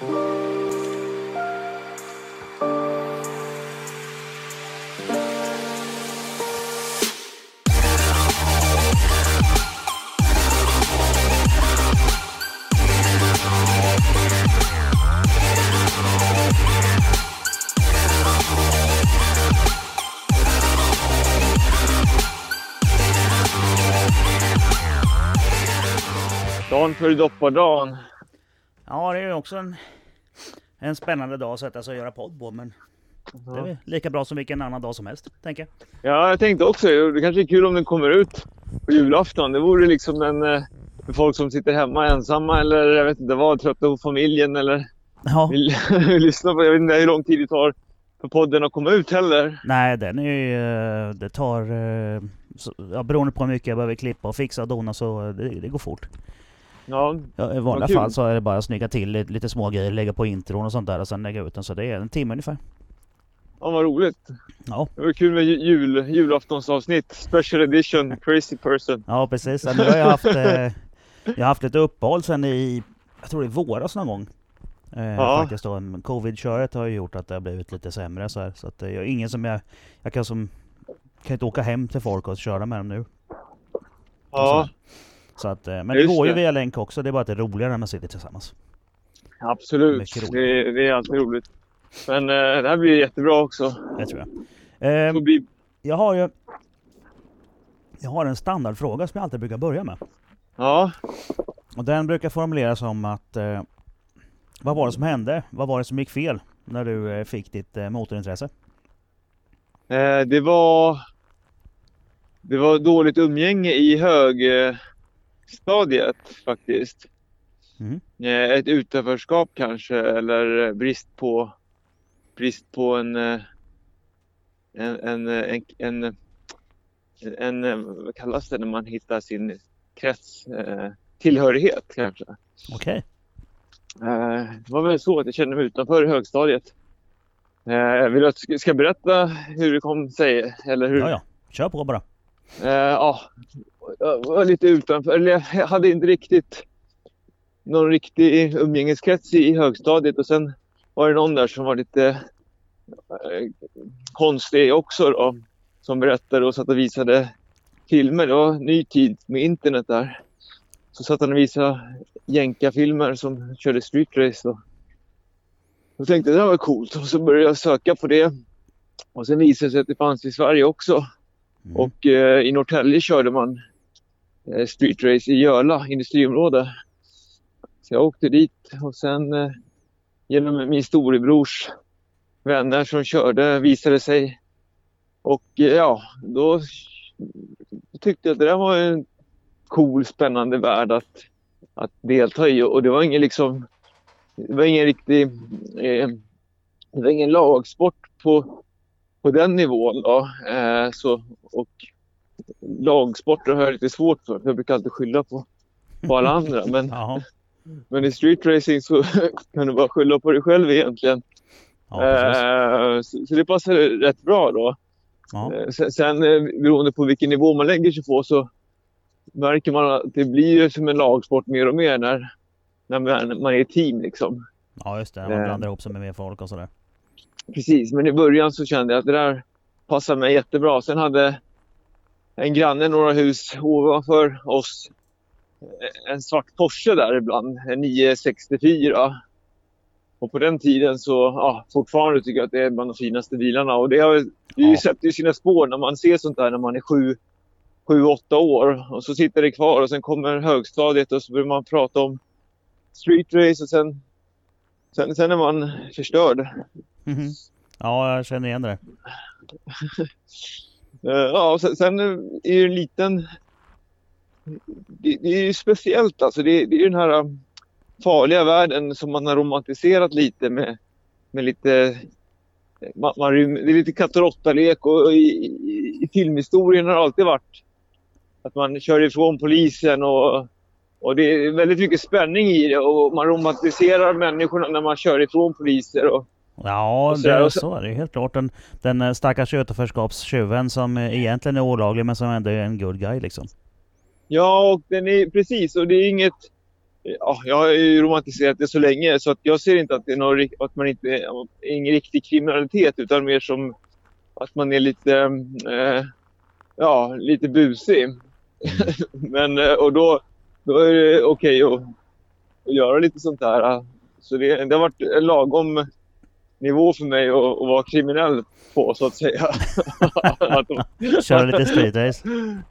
Dan före doppardagen. Ja, det är ju också en, en spännande dag att sätta sig och göra podd på. Men det är väl lika bra som vilken annan dag som helst, tänker jag. Ja, jag tänkte också det kanske är kul om den kommer ut på julafton. Det vore liksom en eh, för folk som sitter hemma ensamma eller jag vet inte vad, trötta på familjen eller Ja. vill, vill lyssna på. Jag vet inte hur lång tid det tar för podden att komma ut heller. Nej, den är ju... eh, Det tar... eh, så- Ja, beroende på hur mycket jag behöver klippa och fixa och dona så eh, det, det går fort. Ja, Ja, I vanliga fall så är det bara snygga till lite, små grejer, lägga på intron och sånt där och sen lägga ut den. Så det är en timme ungefär. ja vad roligt. Ja, Det var kul med ju- jul, julaftonsavsnitt. Special edition, crazy person. ja precis. Ja, Nu har jag haft... eh, Jag har haft lite uppehåll sen i... Jag tror det är våras någon gång. Eh, Ja. Faktiskt då. Covid-köret har ju gjort att det har blivit lite sämre så här. Så att eh, jag är ingen som jag... Jag kan som... Kan inte åka hem till folk och köra med dem nu. Ja, Så att, eh, men det Just går ju det. via länk också. Det är bara att det är roligare när man sitter tillsammans. absolut. Mycket roligt. Det, det är alltid roligt. Men eh, det här blir jättebra också. Det tror jag. Eh, Det blir, jag har ju... Jag har en standardfråga som jag alltid brukar börja med. ja, Och den brukar formuleras som att... Eh, vad var det som hände? Vad var det som gick fel? När du eh, fick ditt eh, motorintresse? Eh, det var det var dåligt umgänge i högstadiet faktiskt. Mhm. Eh, ett utanförskap kanske eller brist på brist på en eh, en, en, en, en, en, en eh, vad kallas det när man hittar sin krets tillhörighet kanske. Okej. Eh, det var väl så att jag kände mig utanför i högstadiet. Eh, vill du att jag ska berätta hur det kom sig? Eller hur? Ja, ja. Kör på bara. Ja, jag var lite utanför. Eller jag hade inte riktigt någon riktig umgängeskrets i högstadiet. Och sen var det någon där som var lite eh, konstig också då. Som berättade och satt och visade filmer. Det var ny tid med internet där. Så satt han och visade jänkarfilmer som körde street race. Då. Jag tänkte det var coolt och så började jag söka på det. Och sen visade det sig att det fanns i Sverige också. Mm. Och eh, i Norrtälje körde man eh, street race i Göla industriområde. Så jag åkte dit och sen eh, genom min storebrors vänner som körde visade sig. Och eh, ja, då tyckte jag att det där var en cool, spännande värld att, att delta i. Och det var ingen liksom, det var ingen riktig, eh, det var ingen lagsport på, på den nivån då. Eh, så, och lagsporter har jag lite svårt för. Jag brukar alltid skylla på, på alla andra. Men, men i street racing så kan du bara skylla på dig själv egentligen. Ja, eh, så, så det passar rätt bra då. Ja. Eh, Sen, sen eh, beroende på vilken nivå man lägger sig på så märker man att det blir som en lagsport mer och mer när, när man, man är ett team liksom. ja, just det. Man Eh. blandar ihop sig med mer folk och sådär. Precis, men i början så kände jag att det där passar mig jättebra. Sen hade en granne några hus ovanför oss eh, en svart Porsche där ibland, en 964. Och på den tiden så, ja, fortfarande tycker jag att det är bland de finaste bilarna. Och det har det Ja. sätter ju sina spår när man ser sånt där när man är sju, sju, åtta år. Och så sitter det kvar och sen kommer högstadiet och så börjar man prata om street race och sen, sen, sen är man förstörd. Mhm. Ja, jag känner igen det. Eh, ja, och sen, sen är det ju en liten... Det, det är ju speciellt alltså. Det, det är ju den här um, farliga världen som man har romantiserat lite med, med lite... Man, man, det är lite katt och råtta-lek och i, i, i filmhistorien har det alltid varit att man kör ifrån polisen och, och det är väldigt mycket spänning i det och man romantiserar människorna när man kör ifrån poliser. Och, Ja, så- det, och så- är det ju helt klart. Den, den eh, stackars utanförskapstjuven som eh, egentligen är olaglig men som ändå är en good guy liksom. Ja, och den är precis. Och det är inget... ja, jag har ju romantiserat det så länge så att jag ser inte att det är någon, att man inte, ingen riktig kriminalitet utan mer som att man är lite, eh, ja, lite busig. Men, eh, och då, då är det okej att, att göra lite sånt här. Så det, det har varit en lagom nivå för mig att, att vara kriminell på så att säga. Att- Köra lite street race.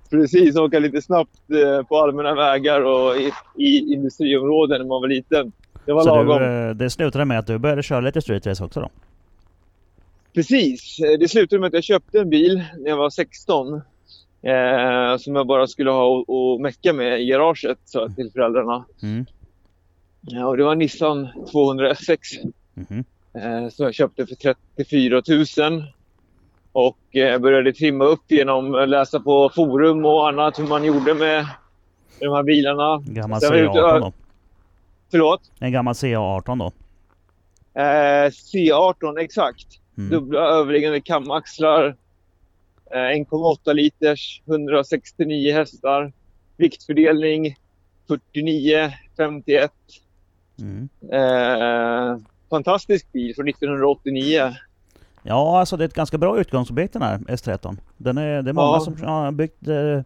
Precis, åka lite snabbt eh, på allmänna vägar och i, i industriområden när man var liten. Det var Så lagom. du, eh, det slutade med att du började köra lite street race också då? Precis. Eh, Det slutade med att jag köpte en bil när jag var 16. Eh, som jag bara skulle ha och, och mecka med i garaget jag till föräldrarna. Mm. Ja, och det var en Nissan 200 SX Mhm. eh, som jag köpte för 34 000. Och eh, började trimma upp genom att läsa på forum och annat hur man gjorde med de här bilarna. Gammal jag ute- CA18 då? Förlåt? En gammal CA18 då? Eh, C18 exakt. Mm. Dubbla överliggande kamaxlar. Eh, 1,8 liters, 169 hästar. Viktfördelning 49, 51. Mm. Eh, fantastisk bil från 1989. Ja, alltså det är ett ganska bra utgångsobjekt den här S13. Den är, det är många Ja. som har byggt eh,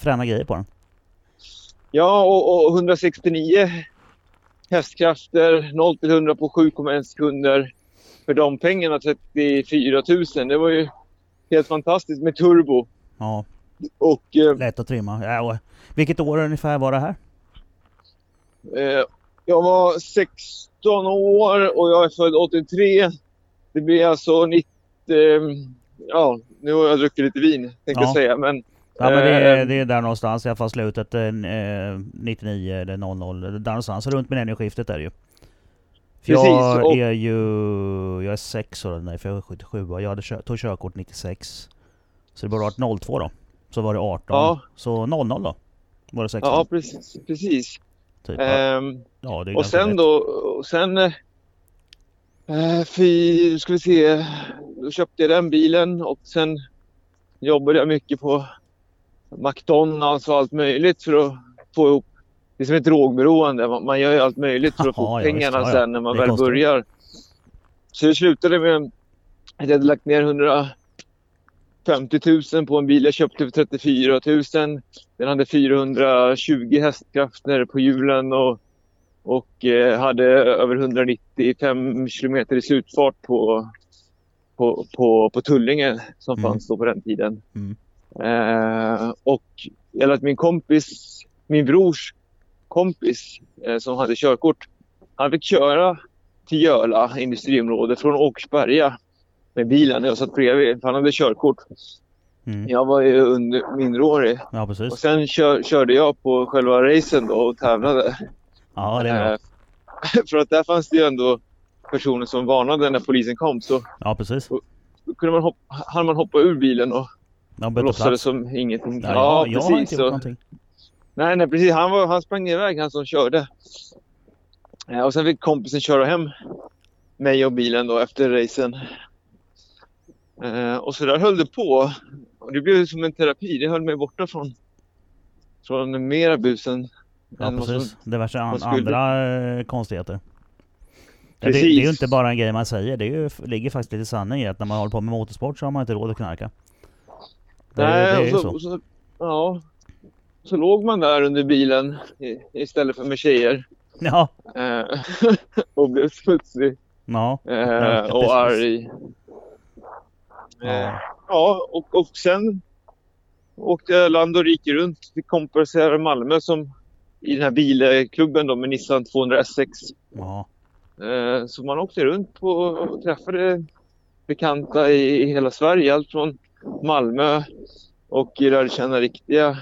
fräna grejer på den. Ja, och, och 169 hästkrafter, 0 till 100 på 7,1 sekunder. För de pengarna 34 000. Det var ju helt fantastiskt med turbo. Ja, Och eh, lätt att trimma. Ja, och, vilket år ungefär var det här? Eh, jag var 16 år och jag är född 83. Det blir alltså 90... Eh, ja, nu har jag druckit lite vin tänkte Ja. jag säga. Men Ja men det är, Eh, det är där någonstans, i alla fall slutet eh, 99 eller 00, där någonstans. Runt millennieskiftet är det ju. För Precis, jag och- är ju... Jag är 6 år, nej för jag är 77 Jag hade tog körkort 96. Så det borde varit 02 då. Så var det 18. Ja. Så 00 då. Var det 16? ja, precis. precis. Typ. Ehm, ja, och sen rätt. då... Och sen... Eh, fy, ska vi se. Då köpte jag den bilen och sen jobbade jag mycket på McDonalds och allt möjligt för att få ihop... Det är som ett drogberoende. Man, man gör ju allt möjligt för att få Ja, pengarna ja, sen när man väl kostar. börjar. Så det slutade med att jag hade lagt ner 150 000 på en bil jag köpte för 34 000. Den hade 420 hästkrafter på hjulen och, och eh, hade över 195 kilometer i slutfart på, på, på, på Tullinge som Mm. fanns då på den tiden. Mm. Eh, och jag lät min kompis, min brors kompis eh, som hade körkort, han fick köra till Göla industriområde från Åkersberga med bilen jag satt bredvid. för Han hade körkort. Mm. Jag var ju under minderårig. Ja precis. Och sen kör, körde jag på själva racen då och tävlade. Ja det är bra. Eh, för att där fanns det ju ändå personer som varnade när polisen kom. Så Ja precis. då kunde man hoppa, hann man hoppa ur bilen och Ja, bytte låtsades som ingenting. Ja, jag, jag har inte precis. gjort någonting. Nej, nej precis. Han, var, han sprang iväg, han som körde. Eh, och sen fick kompisen köra hem mig och bilen då efter racen. Eh, och så där höll det på. Och det blev som en terapi. Det höll mig borta från, från mera busen. Ja som- precis. Diverse an, skulle- andra eh, konstigheter. Ja, Det, det är ju inte bara en grej man säger. Det är ju, ligger faktiskt lite sanning i att när man håller på med motorsport så har man inte råd att knarka. Det, det är Nej, ju och så. så, och så, ja. Så låg man där under bilen i, istället för med tjejer. Ja, Eh, och blev smutsig ja. eh, och arg. Eh, ja. Ja, och, och sen åkte jag land och rike runt till kompisar i Malmö som i den här bilklubben då med Nissan 200 SX. ja. Eh, så man åkte runt på, och träffade bekanta i, i hela Sverige. Allt från Malmö och lärde känna riktiga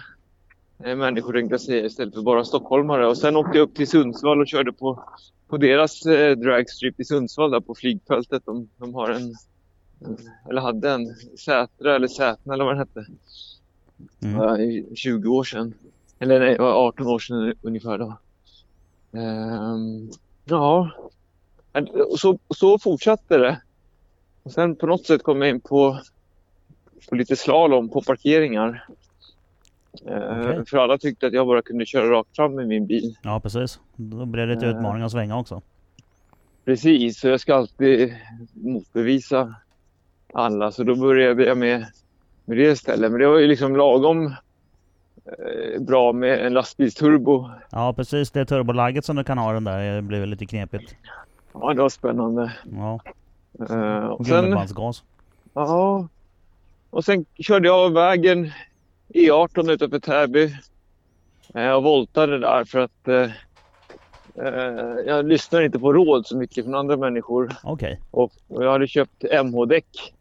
eh, människor tänkte jag säga istället för bara stockholmare. Och sen åkte jag upp till Sundsvall och körde på, på deras eh, dragstrip i Sundsvall där på flygfältet. De, de har en, eller hade en Sätra eller Sätna eller vad den hette. Mm. Ja, i 20 år sedan. Eller nej, det var 18 år sedan ungefär då. Ehm, ja, och så, så fortsatte det. Och sen på något sätt kom jag in på, på lite slalom på parkeringar. Eh, Okej. För alla tyckte att jag bara kunde köra rakt fram med min bil. Ja precis. Då blir det lite Eh. utmaning att svänga också. Precis, så jag ska alltid motbevisa alla. Så då började jag med, med det istället. Men det var ju liksom lagom eh, bra med en lastbilsturbo. Ja precis, det turbolagget som du kan ha den där eh, blir väl lite knepigt. Ja, det var spännande. Ja, Eh, och sen, gummibandsgas. ja, och sen körde jag av vägen E18 utanför Täby. Och voltade där för att eh, jag lyssnar inte på råd så mycket från andra människor. Okej. Och, och jag hade köpt MH-däck.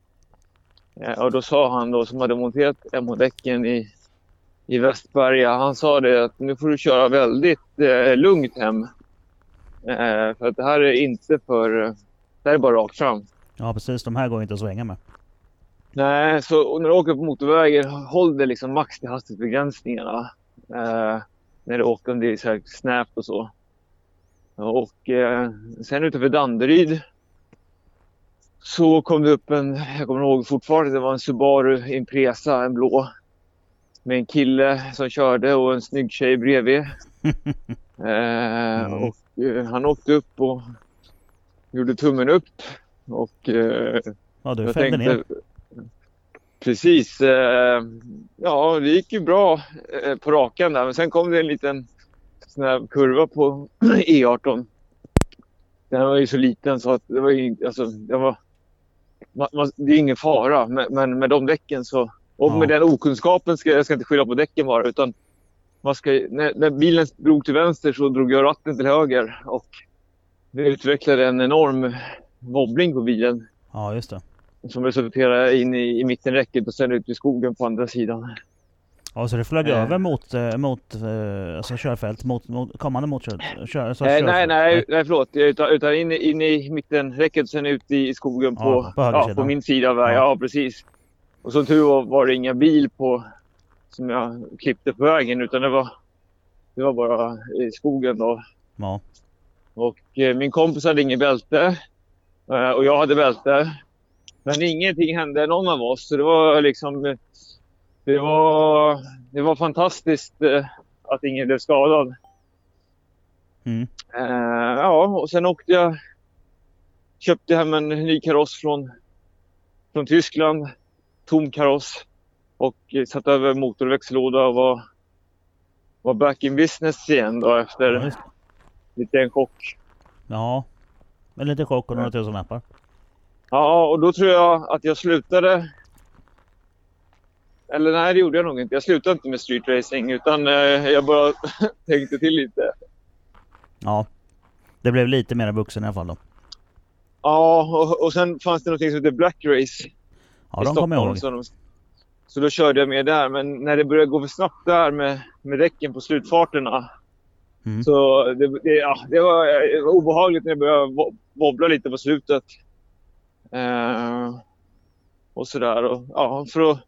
Eh, och då sa han då som hade monterat MH-däcken i, i Västberga. Han sa det att nu får du köra väldigt eh, lugnt hem. Eh, för att det här är inte för... Det här är bara rakt fram. Ja precis, de här går inte att svänga med. Nej, så när du åker på motorvägen, håll det liksom max till hastighetsbegränsningarna. Eh, när du åker om det är så snävt och så. Och eh, sen utanför Danderyd så kom det upp en, jag kommer ihåg fortfarande, det var en Subaru Impresa, en blå. Med en kille som körde och en snygg tjej bredvid. Eh, Mm. Och eh, han åkte upp och gjorde tummen upp. Och eh, Ja du jag fällde ner. Precis. Eh, ja, det gick ju bra eh, på rakan där. Men sen kom det en liten sån här kurva på E18. Den var ju så liten så att det var ju alltså, det var... Man, man, det är ingen fara, men, men med de däcken så... Och Ja. med den okunskapen ska jag ska inte skylla på däcken bara, utan man ska, när, när bilen drog till vänster så drog jag ratten till höger och det utvecklade en enorm wobbling på bilen Ja just det. som resulterade in i, i mittenräcket och sen ut i skogen på andra sidan. Ja så du flög Eh. över mot, eh, mot eh, alltså körfält, mot, mot kommande motkör... Kör, alltså Eh, nej, nej, nej, förlåt. Utan, utan in, i- in i mittenräcket och sen ut i skogen på, Ja, på ja, på min sida av vägen. Ja. Ja. precis. Och som tur var, var det inga bil på som jag klippte på vägen utan det var, det var bara i skogen då. Ja. Och eh, min kompis hade inget bälte eh, och jag hade bälte. Men ingenting hände någon av oss. Så det var liksom... Det var, det var fantastiskt eh, att ingen blev skadad. Mm. Eh, ja, och sen åkte jag... Köpte hem en ny kaross från, från Tyskland. Tom kaross. Och eh, satte över motor och var, var back in business igen då efter just, lite en chock. ja. En liten chock och några tusen lappar. Ja, och då tror jag att jag slutade... Eller nej, det gjorde jag nog inte. Jag slutade inte med street racing utan eh, jag bara tänkte till lite. Ja. Det blev lite mer vuxen i alla fall då. Ja, och, och sen fanns det något som heter Black Race Ja i de kommer jag ihåg. Så, de, så då körde jag med där. Men när det började gå för snabbt där med, med däcken på slutfarterna. Mm. Så det, det, ja, det, var, det var obehagligt när jag började wo- wobbla lite på slutet. Eh, och sådär. Och, ja, för att,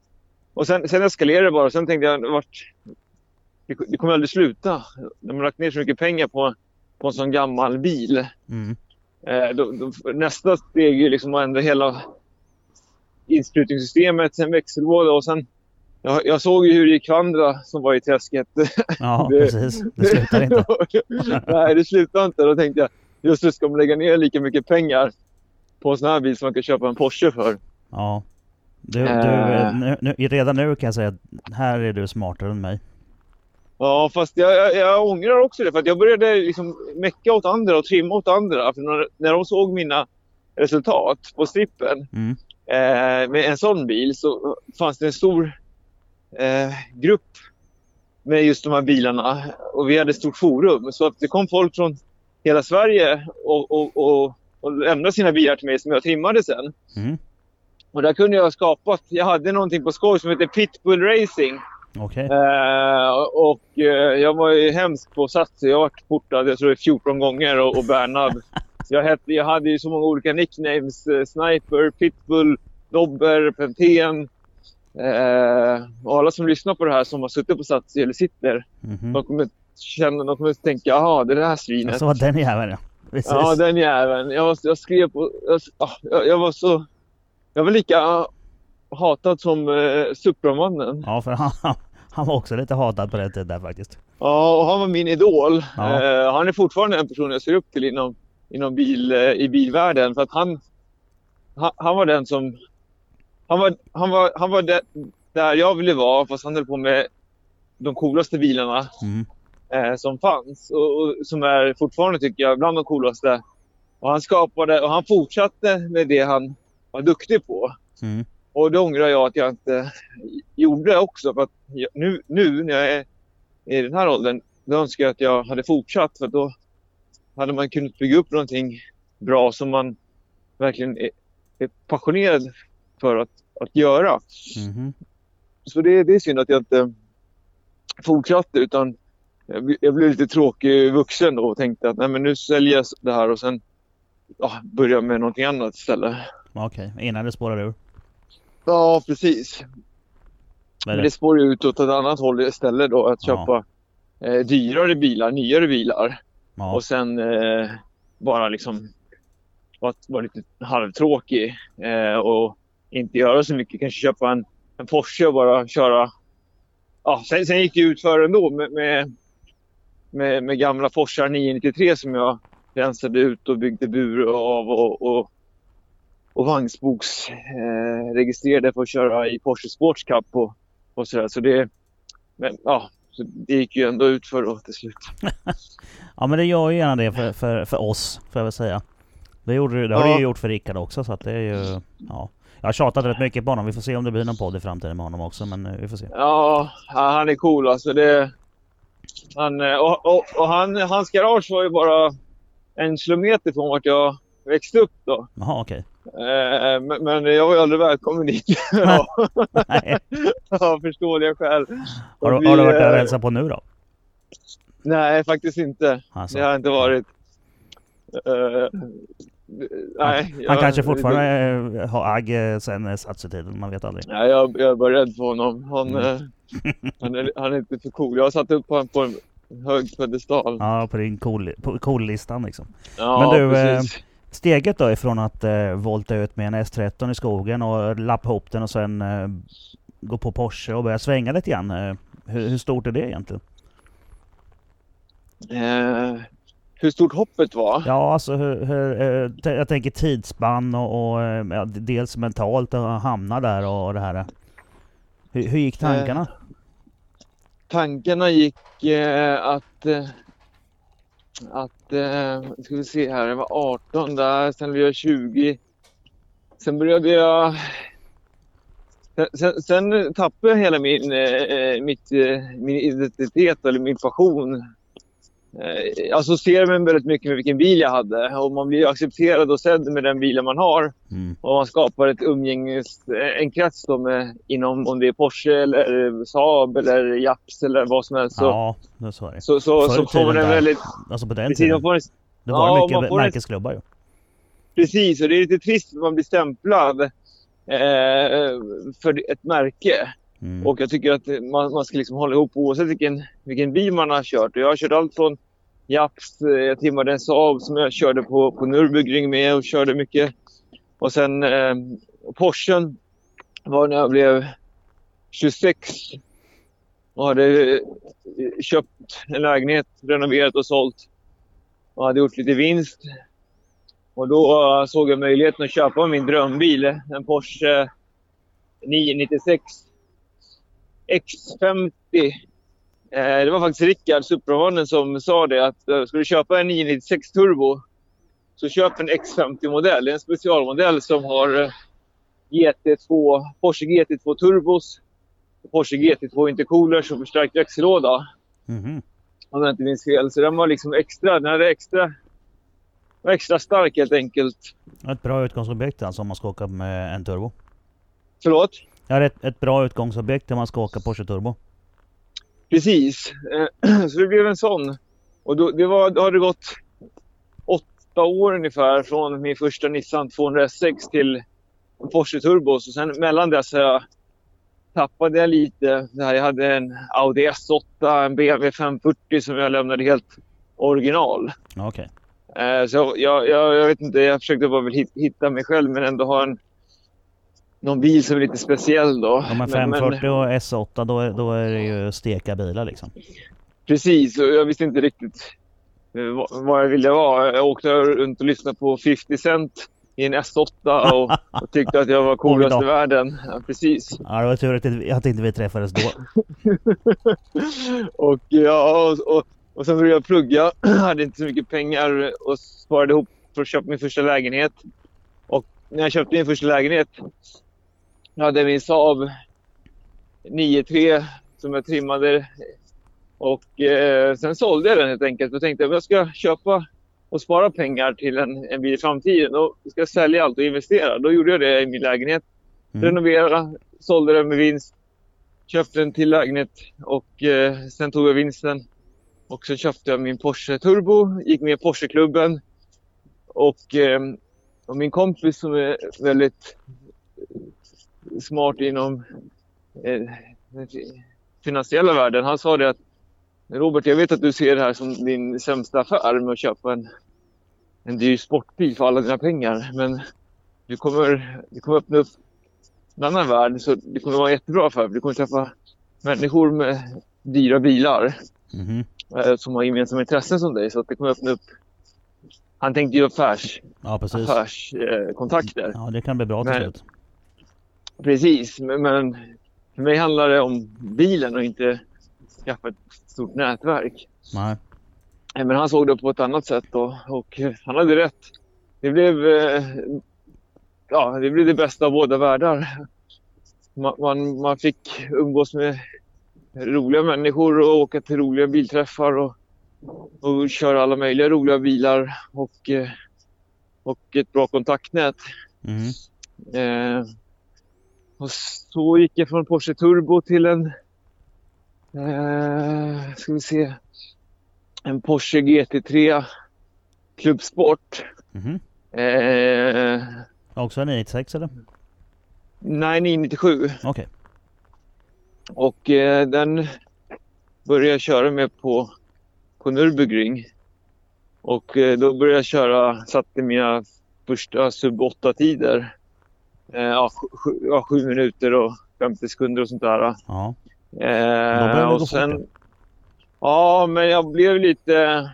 och sen, sen eskalerade det bara. Sen tänkte jag, vart, det, det kommer aldrig sluta. När man lagt ner så mycket pengar på, på en sån gammal bil. Mm. Eh, då, då, nästa steg är liksom att ändra hela insprutningssystemet, sen växellåda och sen... Jag, jag såg ju hur det gick för andra som var i träsket. Ja Det- precis. Det slutar inte. Nej, det slutar inte. Då tänkte jag, just det, ska man lägga ner lika mycket pengar på en sån här bil som man kan köpa en Porsche för? Ja. Du, du, Eh. nu, nu, redan nu kan jag säga att här är du smartare än mig. Ja, fast jag, jag, jag ångrar också det. För jag började liksom mecka åt andra och trimma åt andra. För när, när de såg mina resultat på strippen Mm. eh, med en sån bil så fanns det en stor eh, grupp med just de här bilarna. Och vi hade ett stort forum. Så att det kom folk från hela Sverige och, och, och, och lämnade sina bilar till mig som jag trimmade sen. Mm. Och där kunde jag ha skapat, jag hade någonting på skoj som heter Pitbull Racing. Okej. Eh, och eh, jag var ju hemsk på sats. Jag var portad jag tror det är 14 gånger och, och bärnad. Jag, hette, jag hade ju så många olika nicknames. Eh, Sniper, Pitbull, Dobber, Pentén. Eh, och alla som lyssnar på det här som har suttit på sats eller sitter. Mhm. De kommer känna, de kommer tänka, jaha det är det här svinet. Så var den jäveln ja. Precis. Ja, den jäveln. Jag, var, jag skrev på... Jag, ah, jag, jag var så... Jag var lika hatad som eh, Supermannen. Ja, för han, Han var också lite hatad på den tiden där faktiskt. Ja, och han var min idol. Ja. Eh, han är fortfarande en person jag ser upp till inom, inom bil, eh, i bilvärlden. För att han, han, han var den som... Han var, han var, han var där, där jag ville vara fast han höll på med de coolaste bilarna Mm. eh, som fanns. Och, och som är fortfarande tycker jag bland de coolaste. Och han skapade och han fortsatte med det han var duktig på. Mm. Och det ångrar jag att jag inte gjorde också. För att jag, nu, nu när jag är i den här åldern, då önskar jag att jag hade fortsatt. För då hade man kunnat bygga upp någonting bra som man verkligen är, är passionerad för att, att göra. Mhm. Så det, det är synd att jag inte fortsatte utan jag, jag blev lite tråkig vuxen då och tänkte att nej, men nu säljer jag det här och sen ja, börjar med någonting annat istället. Okej, innan det spårar ur. Ja, precis. Men det? det spår ju ut åt ett annat håll istället då. Att Ja. köpa eh, dyrare bilar, nyare bilar. Ja. Och sen eh, bara liksom vara vara lite halvtråkig. Eh, och inte göra så mycket. Kanske köpa en, en Porsche och bara köra. Ja, sen, sen gick det ut för ändå med, med, med, med gamla Porsche 993 som jag rensade ut och byggde bur av och, och, och vagnsboksregistrerade eh, registrerade för att köra i Porsche Sports Cup och, och sådär. Så det, men, ja, så det gick ju ändå ut för då till slut. ja men det gör ju gärna det för, för, för oss, får jag väl säga. Det, gjorde, det har Ja. ju gjort för Rickard också så att det är ju... Ja. Jag har tjatat rätt mycket på honom. Vi får se om det blir någon podd i framtiden med honom också men eh, vi får se. Ja, han är cool alltså. Det, han, eh, och, och, och han, hans garage var ju bara en kilometer från vart jag växte upp då. Jaha okej. Eh, men, men jag var ju aldrig välkommen dit. ja, Nej. av förståeliga skäl. Har, du- har du varit där och eh, hälsat på nu då? Nej, faktiskt inte. Alltså. Det har inte varit. Eh, nej, Han jag- kanske fortfarande eh, har agg eh, sen eh, satstiden, man vet aldrig. Nej, jag, jag är bara rädd för honom. Han, Mm. eh, han, är, han är inte för cool. Jag har satt upp honom på en hög pedestal. Ja, på din cool, cool-listan liksom. Ja, Men du, eh, precis. Steget då ifrån att eh, volta ut med en S13 i skogen och lappa ihop den och sen eh, gå på Porsche och börja svänga lite grann. Eh, hur, hur stort är det egentligen? Eh, hur stort hoppet var? Ja, alltså hur, hur, eh, jag tänker tidsspann och, och ja, dels mentalt att hamna där och det här. Hur, hur gick tankarna? Tankarna gick att... Att... Eh, ska vi se här, jag var 18 där, sen blev jag 20. Sen började jag... Sen, sen, sen tappade jag hela min, eh, eh mitt, eh, min identitet eller min passion. Eh, jag associerar mig väldigt mycket med vilken bil jag hade och man blir accepterad och sedd med den bilen man har. Mm. Och man skapar ett umgänges, en krets då med, inom om det är Porsche eller Saab eller Japs eller vad som helst. Så, Ja, det så är det. så, så, Förr så i får man tiden en där. väldigt... Alltså på den tiden. får en, Det var Ja, mycket man märkesklubbar ju. precis, och det är lite trist att man blir stämplad eh, för ett märke. Mm. Och jag tycker att man, man ska liksom hålla ihop oavsett vilken, vilken bil man har kört. Och jag har kört allt från Japs, eh, jag timmade en Saab som jag körde på, på Nürburgring med och körde mycket. Och sen eh, Porschen var när jag blev 26 och hade eh, köpt en lägenhet, renoverat och sålt. Och hade gjort lite vinst. Och då eh, såg jag möjligheten att köpa min drömbil, en Porsche 996 X50. Eh, det var faktiskt Rickard, Supramannen, som sa det att eh, ska du köpa en 996 Turbo så köp en X50-modell. Det är en specialmodell som har eh, GT2, Porsche GT2 Turbos, Porsche GT2 intercoolers och förstärkt växellåda. Mhm. Om jag inte minns fel. Så den var liksom extra, den hade extra, var extra stark helt enkelt. Ett bra utgångsobjekt alltså om man ska åka med en turbo. Förlåt? Ja, det är ett, ett bra utgångsobjekt om man ska åka Porsche Turbo. Precis. Eh, Så det blev en sån. Och då, det var, då har det gått åtta år ungefär från min första Nissan 206 till Porsche Turbo. Så sen mellan dess jag tappade jag lite. Jag hade en Audi S8, en BMW 540 som jag lämnade helt original. Okej. Eh, Så jag, jag, jag vet inte, jag försökte bara hitta mig själv men ändå ha en, någon bil som är lite speciell då. Ja men 540 och S8 då är, då är det ju steka bilar liksom. Precis, och jag visste inte riktigt eh, vad jag ville vara. Jag åkte runt och lyssnade på 50 Cent i en S8 och, och tyckte att jag var coolast i världen. Ja, precis. Ja, det var tur att, att inte vi träffades då. och, ja, och, och, och sen började jag plugga. Jag hade inte så mycket pengar och sparade ihop för att köpa min första lägenhet. Och när jag köpte min första lägenhet jag hade min Saab 9-3 som jag trimmade. Och eh, sen sålde jag den helt enkelt. Jag tänkte att jag ska köpa och spara pengar till en, en bil i framtiden. Då ska jag sälja allt och investera. Då gjorde jag det i min lägenhet. Mm. Renoverade, sålde den med vinst. Köpte en till lägenhet och eh, sen tog jag vinsten. Och så köpte jag min Porsche Turbo, gick med i Porscheklubben. Och, eh, och min kompis som är väldigt smart inom eh, den finansiella världen. Han sa det att Robert, jag vet att du ser det här som din sämsta affär med att köpa en, en dyr sportbil för alla dina pengar. Men du kommer, du kommer öppna upp en annan värld. Så det kommer vara en jättebra affär. Du kommer träffa människor med dyra bilar. Mm -hmm. Som har gemensamma intressen som dig. Så att det kommer öppna upp han tänkte ju affärs, ja, affärskontakter. Ja, det kan bli bra till slut. Precis, men, för mig handlar det om bilen och inte skaffa ett stort nätverk. Nej. Men han såg det på ett annat sätt då, och han hade rätt. Det blev, eh, ja, det blev det bästa av båda världar. Man, man, man fick umgås med roliga människor och åka till roliga bilträffar och, och köra alla möjliga roliga bilar och, eh, och ett bra kontaktnät. Mm. Eh, och så gick jag från Porsche Turbo till en, eh, ska vi se, en Porsche GT3 Klubbsport. Mm -hmm. eh, Också en 996 eller? Nej, 997. Okej. Okay. Och eh, den började jag köra med på, på Nürburgring. Och eh, då började jag köra, satte mina första sub 8-tider eh, ja, sju, ja, sju minuter och 50 sekunder och sånt där. Ja. Eh, och sen, ja, men jag blev lite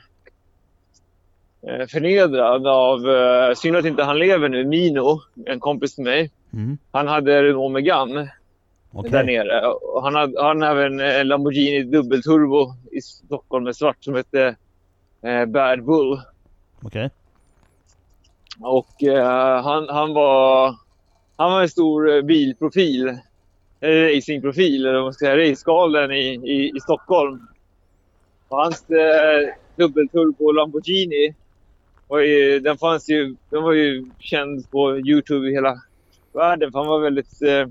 eh, förnedrad av, eh, synd att inte han lever nu, Mino, en kompis till mig. Mm. Han hade Renault Megane okay. där nere. Och han hade, han hade en Lamborghini dubbelturbo i Stockholm med svart som hette eh, Bad Bull. Okej. Okay. Och eh, han, han var han var en stor eh, bilprofil. Racingprofil, eller vad man ska säga, racegalen i, i, i Stockholm. Och hans eh, dubbelturbo Lamborghini, var ju, den, fanns ju, den var ju känd på Youtube i hela världen. För han var väldigt eh,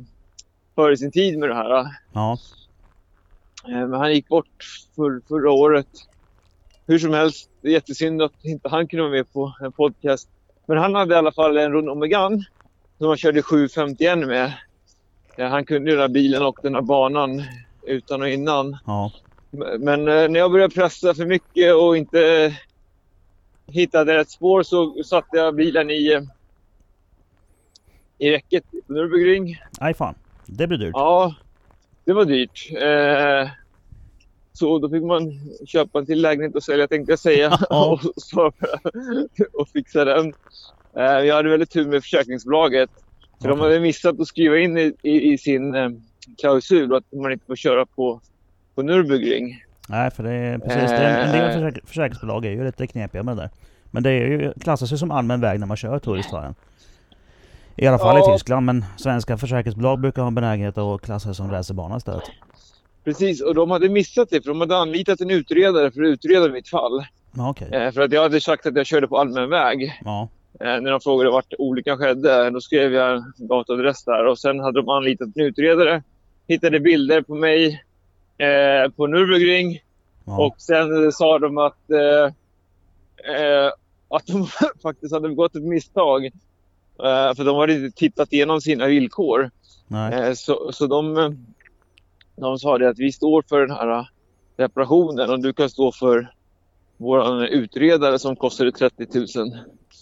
före sin tid med det här. Ja. Eh, men han gick bort för, förra året. Hur som helst, det är jättesynd att inte han kunde vara med på en podcast. Men han hade i alla fall en Renault Megane som han körde 751 med. Han kunde ju den här bilen och den här banan utan och innan. Ja. Men eh, när jag började pressa för mycket och inte hittade rätt spår så satte jag bilen i, eh, i räcket på Nürburgring. Nej fan, det blir dyrt. Ja, det var dyrt. Eh, så då fick man köpa en till lägenhet och sälja tänkte jag säga. och, så, och fixa den. Eh, jag hade väldigt tur med försäkringsbolaget. För okay. de hade missat att skriva in i, i, i sin eh, klausul att man inte får köra på, på Nürburgring. Nej, för det är precis det. En del eh. försäk försäkringsbolag är ju lite knepiga med det där. Men det är ju, klassas ju som allmän väg när man kör turistfärjan. I alla fall ja. i Tyskland, men svenska försäkringsbolag brukar ha en benägenhet att klassa som racerbana istället. Precis, och de hade missat det för de hade anlitat en utredare för att utreda mitt fall. okay. eh, för att jag hade sagt att jag körde på allmän väg. Ja. Eh, när de frågade vart olyckan skedde, då skrev jag gatuadress där och sen hade de anlitat en utredare. Hittade bilder på mig eh, på Nürburgring ja. och sen sa de att, eh, eh att de faktiskt hade begått ett misstag. Eh, för de hade inte tittat igenom sina villkor. Eh, så, så de, de sa det att vi står för den här reparationen och du kan stå för vår utredare som kostade 30 000.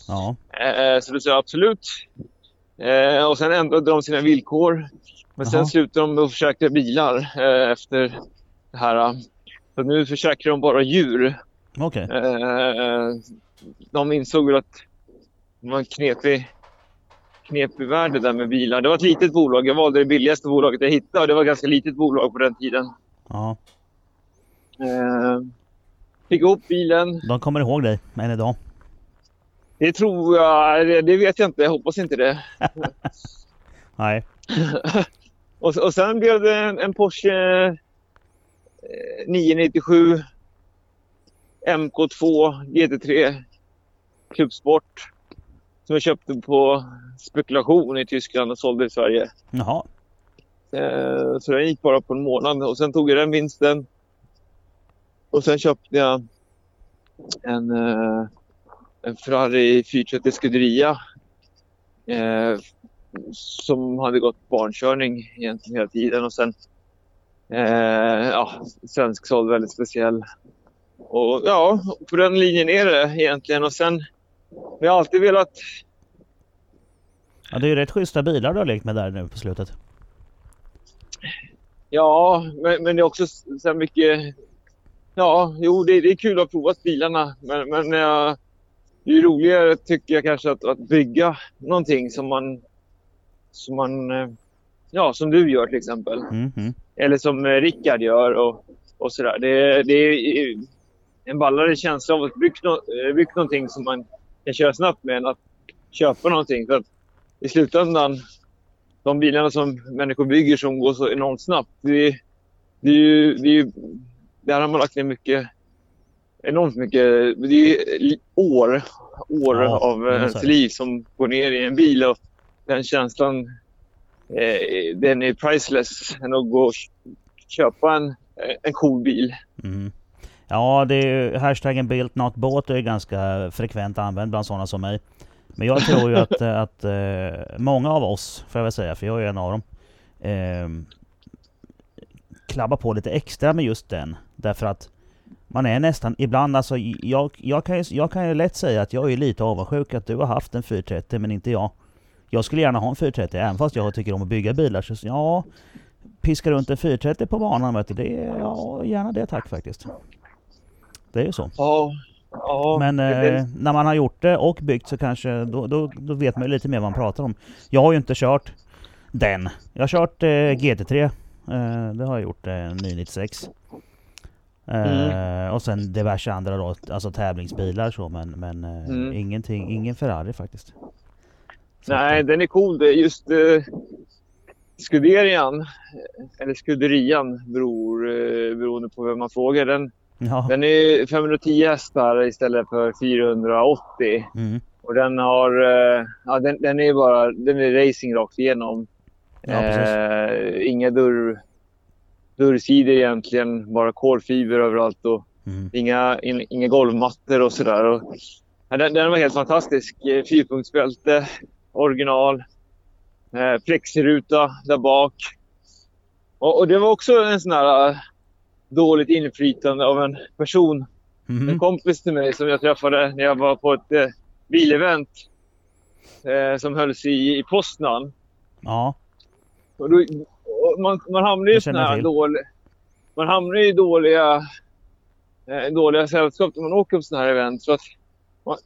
Ja. Eh, så du säger absolut. Eh, och sen ändrade de sina villkor. Men sen Jaha. slutade de med att försäkra bilar eh, efter det här. Så nu försäkrar de bara djur. Okej. Eh, de insåg väl att det var en knepig, knepig värld det där med bilar. Det var ett litet bolag. Jag valde det billigaste bolaget jag hittade och det var ett ganska litet bolag på den tiden. Ja. Eh, fick ihop bilen. De kommer ihåg dig än idag. Det tror jag, det, vet jag inte. Jag hoppas inte det. Nej. Och, och sen blev det en, en Porsche eh, 997 MK2 GT3 Klubbsport. Som jag köpte på spekulation i Tyskland och sålde i Sverige. Jaha. Eh, så den gick bara på en månad och sen tog jag den vinsten. Och sen köpte jag en, eh, Ferrari 430 Scuderia. Eh, som hade gått barnkörning egentligen hela tiden och sen eh, ja, svensk såld väldigt speciell. Och ja, på den linjen är det egentligen och sen vi har alltid velat Ja, det är ju rätt schyssta bilar du har lekt med där nu på slutet. Ja, men, men det är också så mycket... Ja, jo, det, det är kul att ha provat bilarna. Men, men eh, det är roligare tycker jag kanske att, att bygga någonting som man... Som man... eh, Ja, som du gör till exempel. Mm, mm. Eller som eh, Rickard gör och, och sådär. Det, det är en ballare känsla av att bygga, nå, eh, bygga någonting som man kan köra snabbt med än att köpa någonting. För att i slutändan, de bilarna som människor bygger som går så enormt snabbt. Det, det är ju, det är ju, där har man lagt ner mycket, enormt mycket, det är år, år Ja, av är ens liv som går ner i en bil. Och den känslan, eh, den är priceless än att gå och köpa en, en cool bil. Mm. Ja, det är ju hashtaggen built not bought är ganska frekvent använd bland sådana som mig. Men jag tror ju att, att eh, många av oss, får jag väl säga, för jag är ju en av dem, eh, klabbar på lite extra med just den. Därför att man är nästan, ibland alltså, jag, jag, kan ju, jag kan ju lätt säga att jag är lite avundsjuk att du har haft en 430 men inte jag. Jag skulle gärna ha en 430 även fast jag tycker om att bygga bilar. Så ja, piska runt en 430 på banan vet du, det är, ja, gärna det tack faktiskt. Det är ju så. Ja, ja. Men eh, när man har gjort det och byggt så kanske, då, då, då vet man ju lite mer vad man pratar om. Jag har ju inte kört den. Jag har kört eh, GT3. Eh, det har jag gjort, eh, 996. Eh, Mm. Och sen diverse andra då, alltså tävlingsbilar så men, men eh, Mm. ingenting, ingen Ferrari faktiskt. Så Nej, att, eh, den är cool. Det är just eh, Scuderian, eh, eller Scuderian beror, eh, beroende på vem man frågar. Den, ja. den är 510 hästar istället för 480. Mm. Och den har, eh, ja, den, den är bara, den är racing rakt igenom. Ja, eh, inga dörr, dörrsidor egentligen, bara kolfiber överallt och Mm. inga, in, inga golvmattor och sådär. Den, den var helt fantastisk. Eh, Fyrpunktsbälte, original. Eh, plexiruta där bak. Och, och det var också en sån här eh, dåligt inflytande av en person en Mhm. kompis till mig som jag träffade när jag var på ett eh, bilevent eh, som hölls i, i Poznan. Ja, Och då, man, man hamnar ju i jag här dåliga... Man hamnar i dåliga, eh, dåliga sällskap när man åker på såna här event. Så att,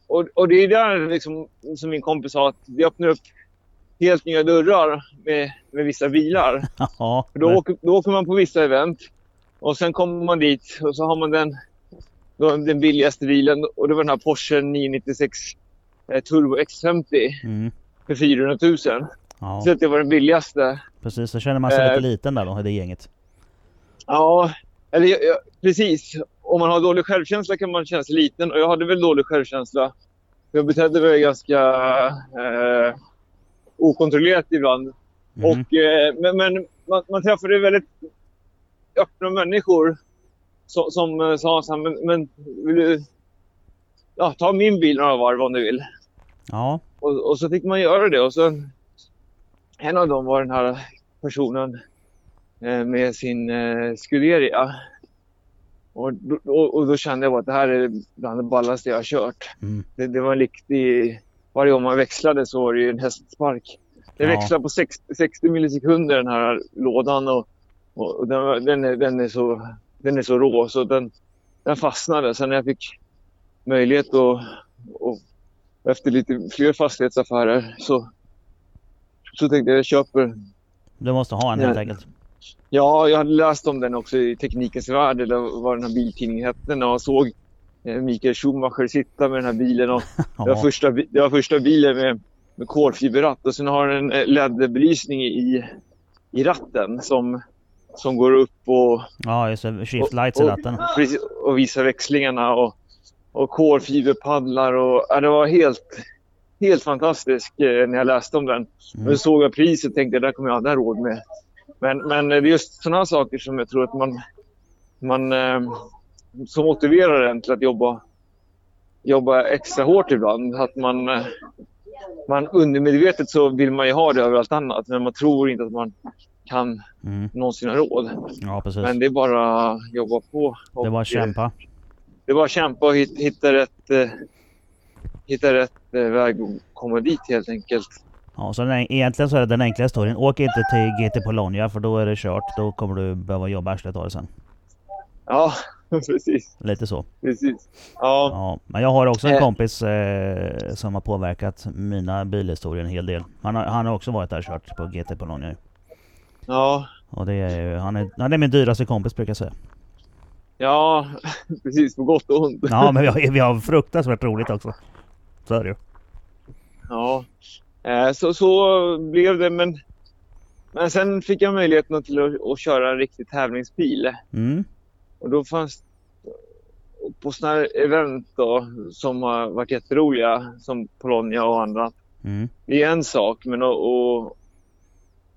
och, och det är där liksom, som min kompis sa att det öppnar upp helt nya dörrar med, med vissa bilar. ja. För då, åker, då åker man på vissa event och sen kommer man dit och så har man den, den billigaste bilen och det var den här Porsche 996 eh, Turbo X50 Mm. för 400 000. Ja, Så att det var den billigaste. precis. Så känner man sig Eh. lite liten där då i det gänget. Ja, eller, ja, precis. Om man har dålig självkänsla kan man känna sig liten och jag hade väl dålig självkänsla. Jag betedde mig ganska eh, okontrollerat ibland. Mhm. Och, eh, men men man, man träffade väldigt öppna människor som, som eh, sa så här, men, men vill du ja, ta min bil några varv om du vill. Ja, Och, och så fick man göra det. Och så, en av dem var den här personen eh, med sin eh, Scuderia. Och, då- och, och då kände jag att det här är bland det ballaste jag har kört. Mm. Det, det var en riktig... Varje gång man växlade så var det ju en hästspark. Det Ja. växlar på 60, 60 millisekunder den här lådan och, och den, den, är, den, är så, den är så rå så den, den fastnade. Sen när jag fick möjlighet att och efter lite fler fastighetsaffärer så, så tänkte jag jag köper Du måste ha en helt Ja. enkelt. Ja, jag hade läst om den också i Teknikens Värld, eller vad den här biltidningen hette, när jag såg eh, Mikael Schumacher sitta med den här bilen. Och det, var första, det var första bilen med, med kolfiberratt och sen har den en LED-belysning i, i ratten som, som går upp och, ja, just det. Shift lights i och, ratten. precis, och visar växlingarna och, och kolfiberpaddlar. Och, ja, det var helt, helt fantastiskt eh, när jag läste om den. Mm. Såg jag priset och tänkte jag, det där kommer jag aldrig ha råd med. Men, men det är just sådana saker som jag tror att man, man eh, som motiverar en till att jobba, jobba extra hårt ibland. Att man, eh, man undermedvetet så vill man ju ha det över allt annat men man tror inte att man kan Mm. någonsin ha råd. Ja, precis. Men det är bara att jobba på. Det var eh, att kämpa. Det är bara att kämpa och hit- hitta rätt, eh, hitta rätt eh, väg att komma dit helt enkelt. Ja, så den, egentligen så är det den enkla historien. Åk inte till GT Polonia för då är det kört. Då kommer du behöva jobba arslet av det sen. Ja, precis. Lite så. precis. Ja, Ja, men jag har också en Eh. kompis eh, som har påverkat mina bilhistorier en hel del. Han har, han har också varit där och kört på GT Polonia. ja, Och det är han är, han är min dyraste kompis brukar jag säga. ja, precis. På gott och ont. Ja, men vi har, vi har fruktansvärt roligt också. Så är det ju. Ja, eh, så, så blev det. Men, men sen fick jag möjligheten till att, att köra en riktig tävlingsbil. Mm. Och då fanns på sådana här event då, som har varit jätteroliga, som Polonia och andra. Mm. Det är en sak, men och, och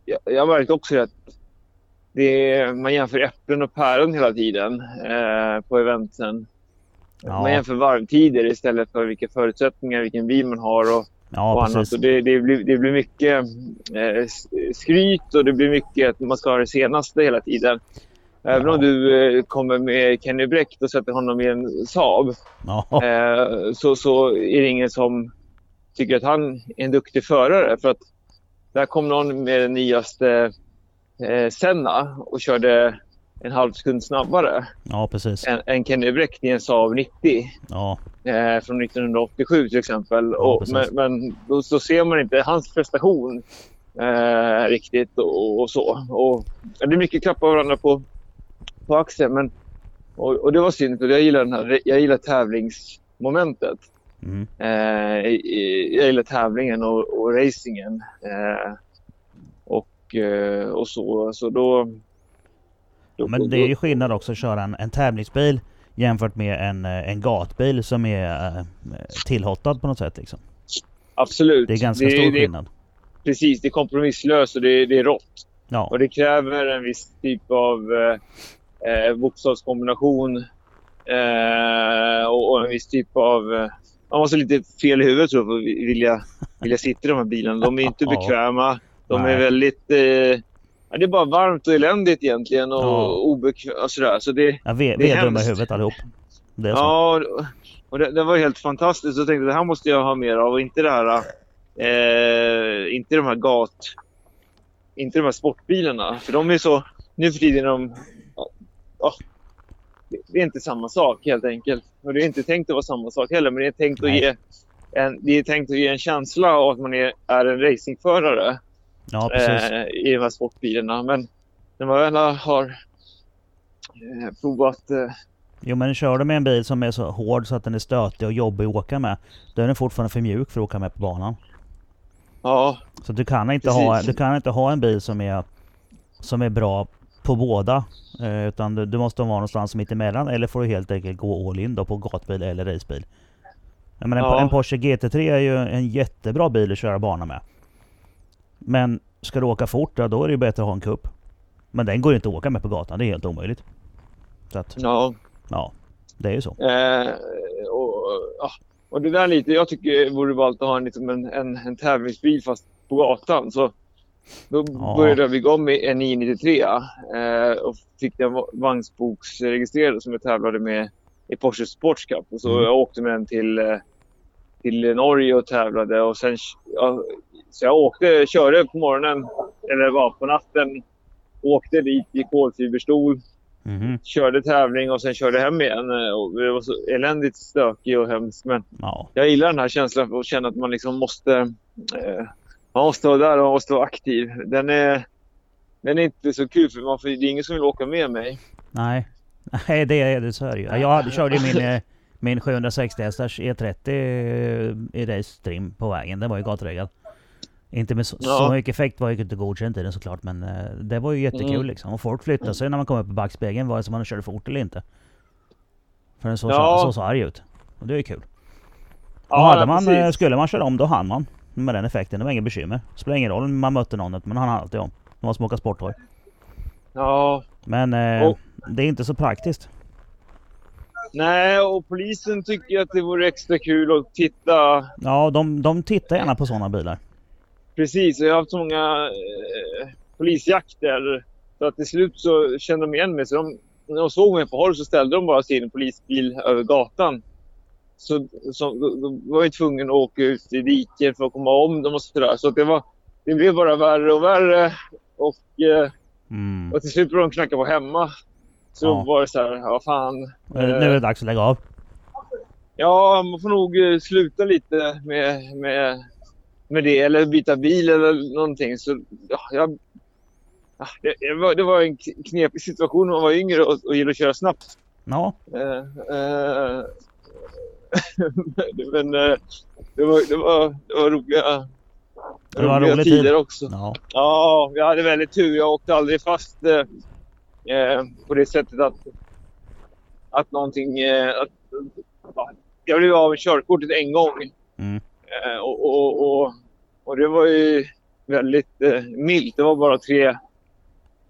jag, jag har märkt också att det är, man jämför äpplen och päron hela tiden eh, på eventen. Ja. Man jämför varvtider istället för vilka förutsättningar, vilken bil man har och, Ja, och annat. Och det, det, blir, det blir mycket eh, skryt och det blir mycket att man ska ha det senaste hela tiden. Även Ja. om du eh, kommer med Kenny Bräck och sätter honom i en Saab Ja, eh, så, så är det ingen som tycker att han är en duktig förare. För att där kom någon med den nyaste eh, Senna och körde en halv sekund snabbare ja precis. än, än Kenny Bräck i en Saab 90 Ja, eh, från 1987 till exempel. Ja, och, men men då så ser man inte hans prestation eh, riktigt och, och så. Och, det är mycket klappa varandra på, på axeln. Men, och, och det var synd för jag gillar, den här, jag gillar tävlingsmomentet. mm. Eh, jag gillar tävlingen och, och racingen. Eh, och, eh, och så. så då, då, Men det är ju skillnad också att köra en, en tävlingsbil jämfört med en, eh, en gatbil som är eh, tillhottad på något sätt liksom. Absolut. Det är ganska det, stor det, skillnad. Precis, det är kompromisslöst och det, det är rått. Ja, Och det kräver en viss typ av eh, eh, bokstavskombination eh, och, och en viss typ av... Eh, man måste ha lite fel i huvudet tror jag för att vilja, vilja sitta i de här bilarna. De är inte bekväma. De är väldigt... Eh, ja, det är bara varmt och eländigt egentligen och Ja. obekvämt och sådär. Så det, ja vi, det är är dumma i huvudet allihop. Ja, och det, det var helt fantastiskt. Jag tänkte det här måste jag ha mer av och inte det här... Eh, inte de här gat... Inte de här sportbilarna. För de är så... Nu för tiden är de... Ja, det- är inte samma sak helt enkelt. Och det är inte tänkt att vara samma sak heller. Men det är tänkt att ge en, det är tänkt att ge en känsla av att man är, är en racingförare Ja, precis. eh, i de här sportbilarna. Men när man väl har eh, provat eh, Jo men kör du med en bil som är så hård så att den är stötig och jobbig att åka med. Då är den fortfarande för mjuk för att åka med på banan. Ja, Så du kan inte, ha, Precis. du kan inte ha en bil som är, som är bra på båda. Eh, utan du, du måste vara någonstans mitt emellan eller får du helt enkelt gå all in då på gatbil eller racebil. Jag menar, en, Ja. en Porsche GT3 är ju en jättebra bil att köra bana med. Men ska du åka fort, då är det ju bättre att ha en kupp. Men den går ju inte att åka med på gatan, det är helt omöjligt. Så att, ja. ja, det är ju så. Eh, och, och det där lite, jag tycker vore ballt att ha en, liksom en, en, en tävlingsbil fast på gatan. Så då Ja. började jag bygga om en 993 eh, och fick den va- vagnsboksregistrerad som jag tävlade med i Porsche Sports Cup. Och så Mm. jag åkte med den till, eh, till Norge och tävlade och sen ja, så jag åkte, körde på morgonen, eller var på natten. Åkte dit i kolfiberstol. Mhm. Körde tävling och sen körde hem igen. Och det var så eländigt stökigt och hemskt. Men Ja. jag gillar den här känslan att känna att man liksom måste... Eh, man måste vara där och man måste vara aktiv. Den är, den är inte så kul för man får, det är ingen som vill åka med mig. Nej. Nej, det är det. Så är det ju. Jag körde min, eh, min 760 hästars E30 i race trim på vägen. Den var ju gatregel. Inte med så, Ja. så mycket effekt var ju inte godkänt i den såklart men eh, det var ju jättekul Mm. liksom. Och folk flyttade sig när man kom upp i backspegeln vare sig man körde fort eller inte. För den såg Ja. så, så, så arg ut. Och det är ju kul. Ja, och hade man, precis. eh, skulle man köra om då hann man. Med den effekten. Det var inget bekymmer. Spelar ingen roll om man mötte någon men han hann alltid om. Det var som att åka sporthoj. Ja, Men eh, Och- det är inte så praktiskt. nej och polisen tycker att det vore extra kul att titta. Ja, de, de tittar gärna på sådana bilar. Precis, jag har haft så många eh, polisjakter. Så att till slut så kände de igen mig. Så de, när de såg mig på håll så ställde de bara sin polisbil över gatan. Så, så då, var jag tvungen att åka ut i diket för att komma om dem och sådär. Så det, var, det blev bara värre och värre. Och, eh, Mm. och till slut började de knacka på hemma. Så Ja. var det så här, ja fan. Nu är det dags att lägga av. Ja, man får nog eh, sluta lite med, med, med det eller byta bil eller någonting. Så, ja, jag, ja, det, var, det var en knepig situation när man var yngre och, och gillade att köra snabbt. Ja, Eh, eh, men eh, det, var, det, var, det var roliga, Det var roliga rolig tider tid. också. ja. Ja, jag hade väldigt tur. Jag åkte aldrig fast på det sättet att, att någonting... Att, ja, jag blev av med körkortet en gång. Mm. Eh, och, och, och, och det var ju väldigt eh, milt. Det var bara tre,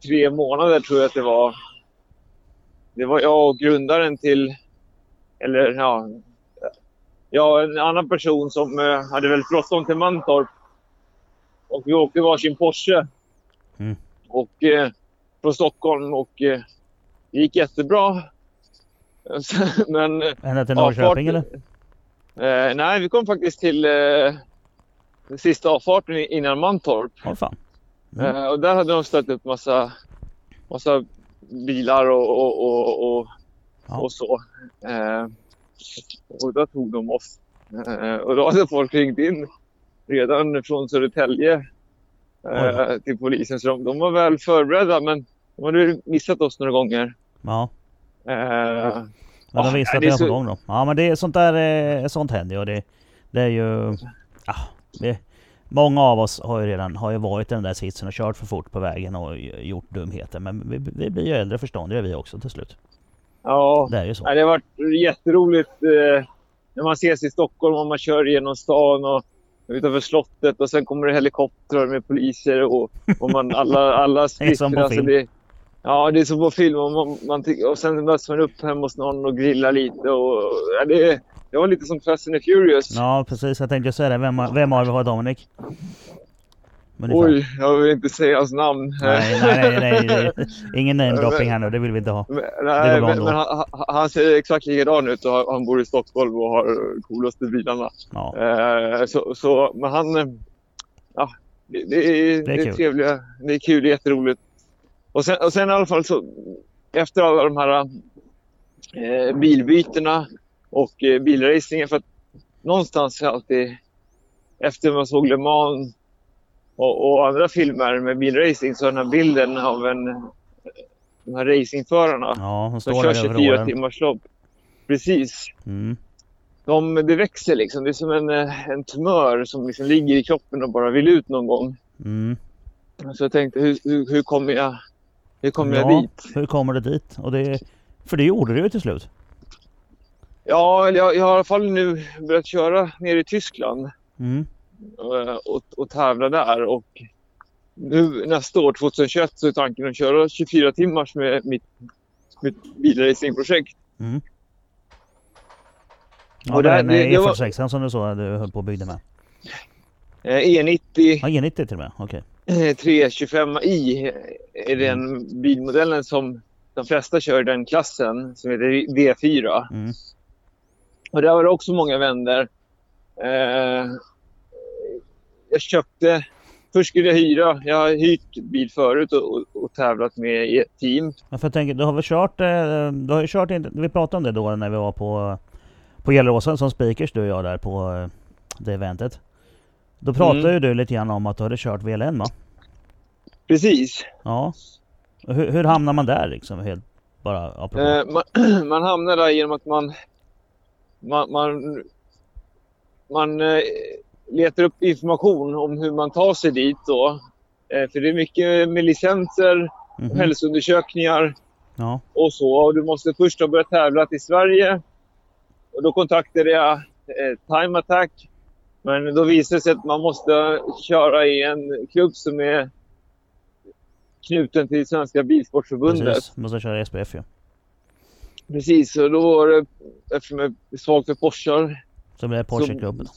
tre månader tror jag att det var. Det var jag och grundaren till... Eller ja... Ja, en annan person som eh, hade väldigt bråttom till Mantorp. Och vi åkte varsin Porsche. Mm. Och eh, från Stockholm och eh, det gick jättebra. Men eh, Ända till Ja, Norrköping fart- eller? Eh, nej, vi kom faktiskt till eh, sista avfarten innan Mantorp. Åh fan. Mm. Eh, och där hade de ställt upp massa, massa bilar och, och, och, och, Ja. och så. Eh, och då tog de oss. Eh, och då hade folk ringt in redan från Södertälje eh, Oj. till polisen. Så de, de var väl förberedda men de hade missat oss några gånger. Ja. Men de visste att det var på gång då. Ja men det är sånt där, eh, sånt händer ju och det, det är ju... Ja, det, många av oss har ju redan har ju varit i den där sitsen och kört för fort på vägen och gjort dumheter. Men vi, vi blir ju äldre förståndiga vi också till slut. ja, Det är ju så. Det har varit jätteroligt eh, när man ses i Stockholm och man kör genom stan och utanför slottet och sen kommer det helikoptrar med poliser och, och man, alla, alla det, ja, det är som på film. Och, man, man, och sen möts man upp hemma hos någon och grillar lite. Och, ja, det, det var lite som Fast and the Furious. Ja precis, jag tänkte säga det. Vem, har- vem av er har Dominic? Ungefär. Oj, jag vill inte säga hans namn. Nej, nej, nej, nej, nej. Ingen namedropping här nu, det vill vi inte ha. Men, nej, men, men han, han- ser exakt likadan ut och han- bor i Stockholm och har coolaste bilarna. Ja. Eh, så, så, men han... eh, Ja, det, det, är, det, är kul. trevliga. Det är kul, det är jätteroligt. Och sen, och sen i alla fall så efter alla de här eh, bilbytena och eh, bilracingen. För att någonstans alltid, efter man såg Le Mans och, och andra filmer med bilracing, så den här bilden av en, de här racingförarna Ja, hon som kör där över 24 åren. timmars lopp. Precis Mm. de, det växer liksom. Det är som en, en tumör som liksom ligger i kroppen och bara vill ut någon gång. Mm. Så jag tänkte, hur, hur, hur kommer jag, hur kommer jag Ja, dit? hur kommer du dit? Och det, för det gjorde du ju till slut. Ja, jag, jag har i alla fall nu börjat köra ner i Tyskland Mm. eh, och, och tävla där. Och nu nästa år, 2021, så är tanken att köra 24 timmars med mitt, mitt bilracingprojekt. Mm. Ja, Och det den det- det var- E46 som du sa du höll på och byggde med. Eh, E90 Ja, E90 till och med. Okej. eh, 325i är den bilmodellen som de flesta kör i den klassen, som heter D4. Mm. Och där var det också många vänner. Eh, jag köpte... Först skulle jag hyra. Jag har hyrt bil förut och, och, och tävlat med i ett team. Ja, för jag tänker, du har väl kört... eh, Du har ju kört... Vi pratade om det då när vi var på... På Gelleråsen som speakers du och jag där på eh, det eventet. Då pratade Mm. ju du lite grann om att du hade kört VLN va? Precis. Ja. Hur, hur hamnar man där liksom? Helt bara apropå. Eh, man, man hamnar där genom att man... Man, man, man eh, letar upp information om hur man tar sig dit då. Eh, för det är mycket med licenser, Mhm. hälsoundersökningar Ja. och så. Och du måste först ha börjat tävla i Sverige. Och då kontaktade jag eh, Time Attack. Men då visade det sig att man måste köra i en klubb som är knuten till Svenska Bilsportförbundet. Precis. Måste köra SPF ju. Precis, och då var det, eftersom jag är svag för Porschar, Så blir det Porsche-klubben.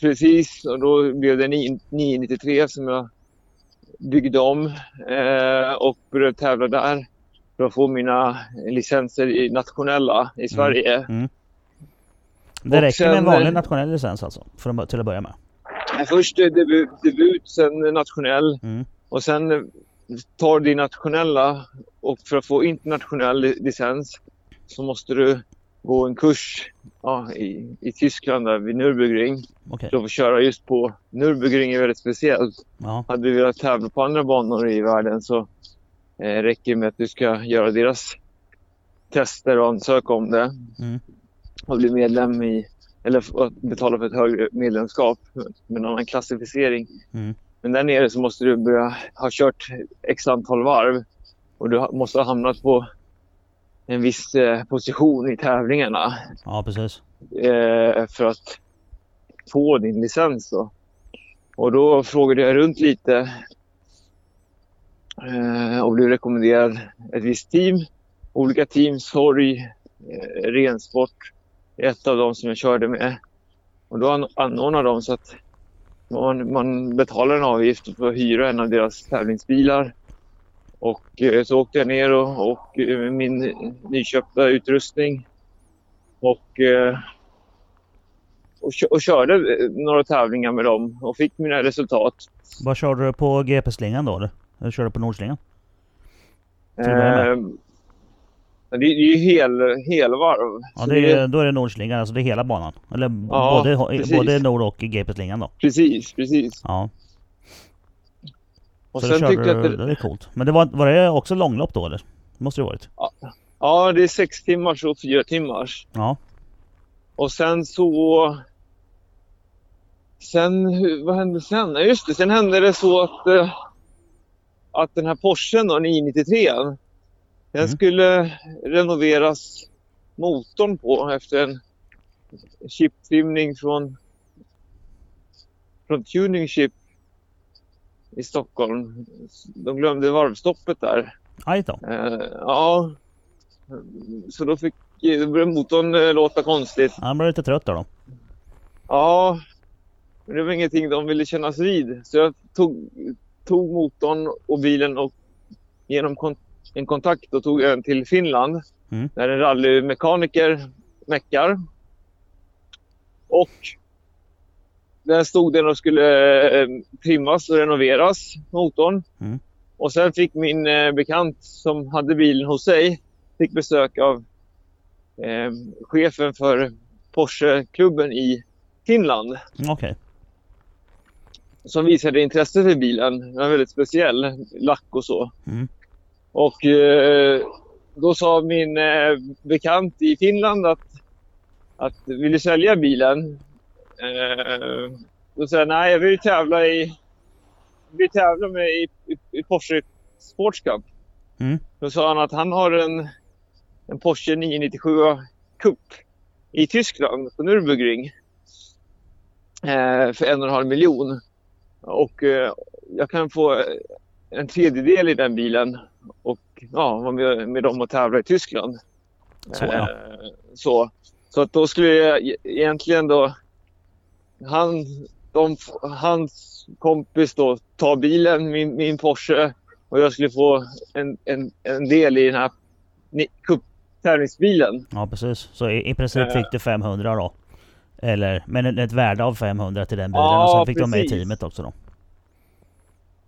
precis, och då blev det 9- 993 som jag byggde om eh, och började tävla där för att få mina licenser i nationella i Sverige. Mm. Det räcker med en vanlig eh, nationell licens alltså? För att, till att börja med? Först eh, debut, debut, sen nationell Mm. och sen eh, tar du din nationella och för att få internationell li- licens så måste du gå en kurs ja, i, i Tyskland där vid Nürburgring. Okej. För att få köra just på Nürburgring är väldigt speciellt. Ja. Hade du velat tävla på andra banor i världen så eh, räcker det med att du ska göra deras tester och ansöka om det. Mm. Och bli medlem i, eller att betala för ett högre medlemskap med en annan klassificering. Mm. Men där nere så måste du börja ha kört x antal varv och du måste ha hamnat på en viss eh, position i tävlingarna Ja precis. eh, för att få din licens. Då. Och då frågade jag runt lite eh, och blev rekommenderad ett visst team. Olika team, Sorg, Rensport, ett av dem som jag körde med. Och då an- anordnade de så att man, man betalar en avgift för att hyra en av deras tävlingsbilar. Och eh, så åkte jag ner och, och eh, min nyköpta utrustning och, eh, och, och körde några tävlingar med dem och fick mina resultat. Vad körde du på GP-slingan då eller? Körde du på Nordslingan? Eh, det, det är ju hel, helvarv. Ja det är, då är det Nordslingan, alltså det är hela banan. Eller Ja, både, precis. både Nord och GP-slingan då. Precis, precis. Ja. Och så sen tyckte jag att det, det är coolt. Men det var, var det också långlopp då eller? Det måste det ha varit. ja, det är sex timmars och fyra timmars. Ja. Och sen så... Sen, vad hände sen? Ja, just det, sen hände det så att, eh, att den här Porschen då, 993 den Mm. skulle renoveras motorn på efter en chiptrimning från, från Tuning Chip i Stockholm. De glömde varvstoppet där. Aj då. Eh, ja, så då fick då började motorn eh, låta konstigt. Han blev lite trött då. Ja, men det var ingenting de ville kännas vid. Så jag tog, tog motorn och bilen och genom en kontakt och tog den till Finland. Mm. Där en rallymekaniker meckar. Och där stod den och skulle eh, trimmas och renoveras, motorn. Mm. Och sen fick min eh, bekant som hade bilen hos sig, fick besök av eh, chefen för Porsche-klubben i Finland Mm, Okej. som visade intresse för bilen. Den var väldigt speciell, lack och så. Mm. Och eh, då sa min eh, bekant i Finland att, att vill du sälja bilen? Eh, då sa jag nej, jag vill tävla i vill tävla med i, i, i Porsche Sports Cup. Mm. Då sa han att han har en, en Porsche 997 Cup i Tyskland på Nürburgring. Eh, för en och en halv miljon. Och eh, jag kan få en tredjedel i den bilen och ja, vara med, med dem och tävla i Tyskland. Så, ja. Eh, så, så att då skulle jag e- egentligen då han, de, hans kompis då ta bilen, min, min Porsche och jag skulle få en, en, en del i den här tävlingsbilen. Ja precis. Så i, i princip Eh. fick du 500 då. Eller, men ett värde av 500 till den bilen Ja, och sen fick de med i precis. teamet också då.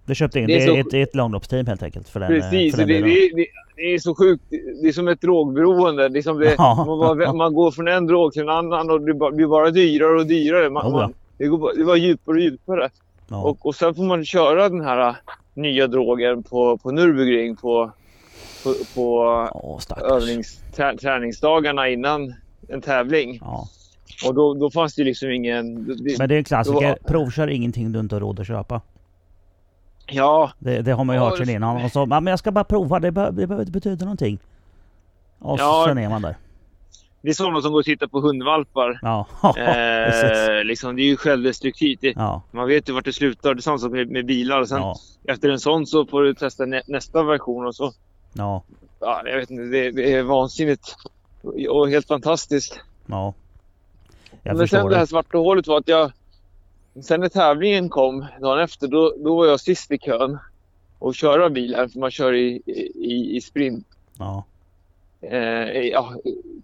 Du köpte in, Det det är är, så- ett, är ett långloppsteam helt enkelt för den, eh, Precis, för det, den det, det, det är så sjukt. Det är som ett drogberoende. Det är som Ja. man, bara, man går från en drog till en annan och det blir bara dyrare och dyrare. Man, Oh, man, det, går det var djupare och djupare. Ja. Och, och sen får man köra den här äh, nya drogen på, på Nürburgring på, på, på stackars. övnings, trä, träningsdagarna innan en tävling. Ja. Och då, då fanns det liksom ingen... Det, Men det är en klassiker. var- Provkör ingenting du inte har råd att köpa. Ja, Det, det har man ju hört sen det- innan. Och så, "Ja, men jag ska bara prova, det, be, det behöver inte betyda någonting. Och Ja. sen är man där. det är sådana som går och tittar på hundvalpar. Ja, eh, liksom, det är ju självdestruktivt. Det, Ja, Man vet ju vart det slutar. Det är samma sak med, med bilar. Sen ja, efter en sån så får du testa nä, nästa version. Och så, ja, ja, jag vet inte, det, det är vansinnigt. Och helt fantastiskt. ja. Jag Men sen förstår det här det. svarta hålet var att jag... Sen när tävlingen kom dagen efter, då, då var jag sist i kön. Och köra bilen, för man kör i, i, i sprint. Ja, Eh, ja,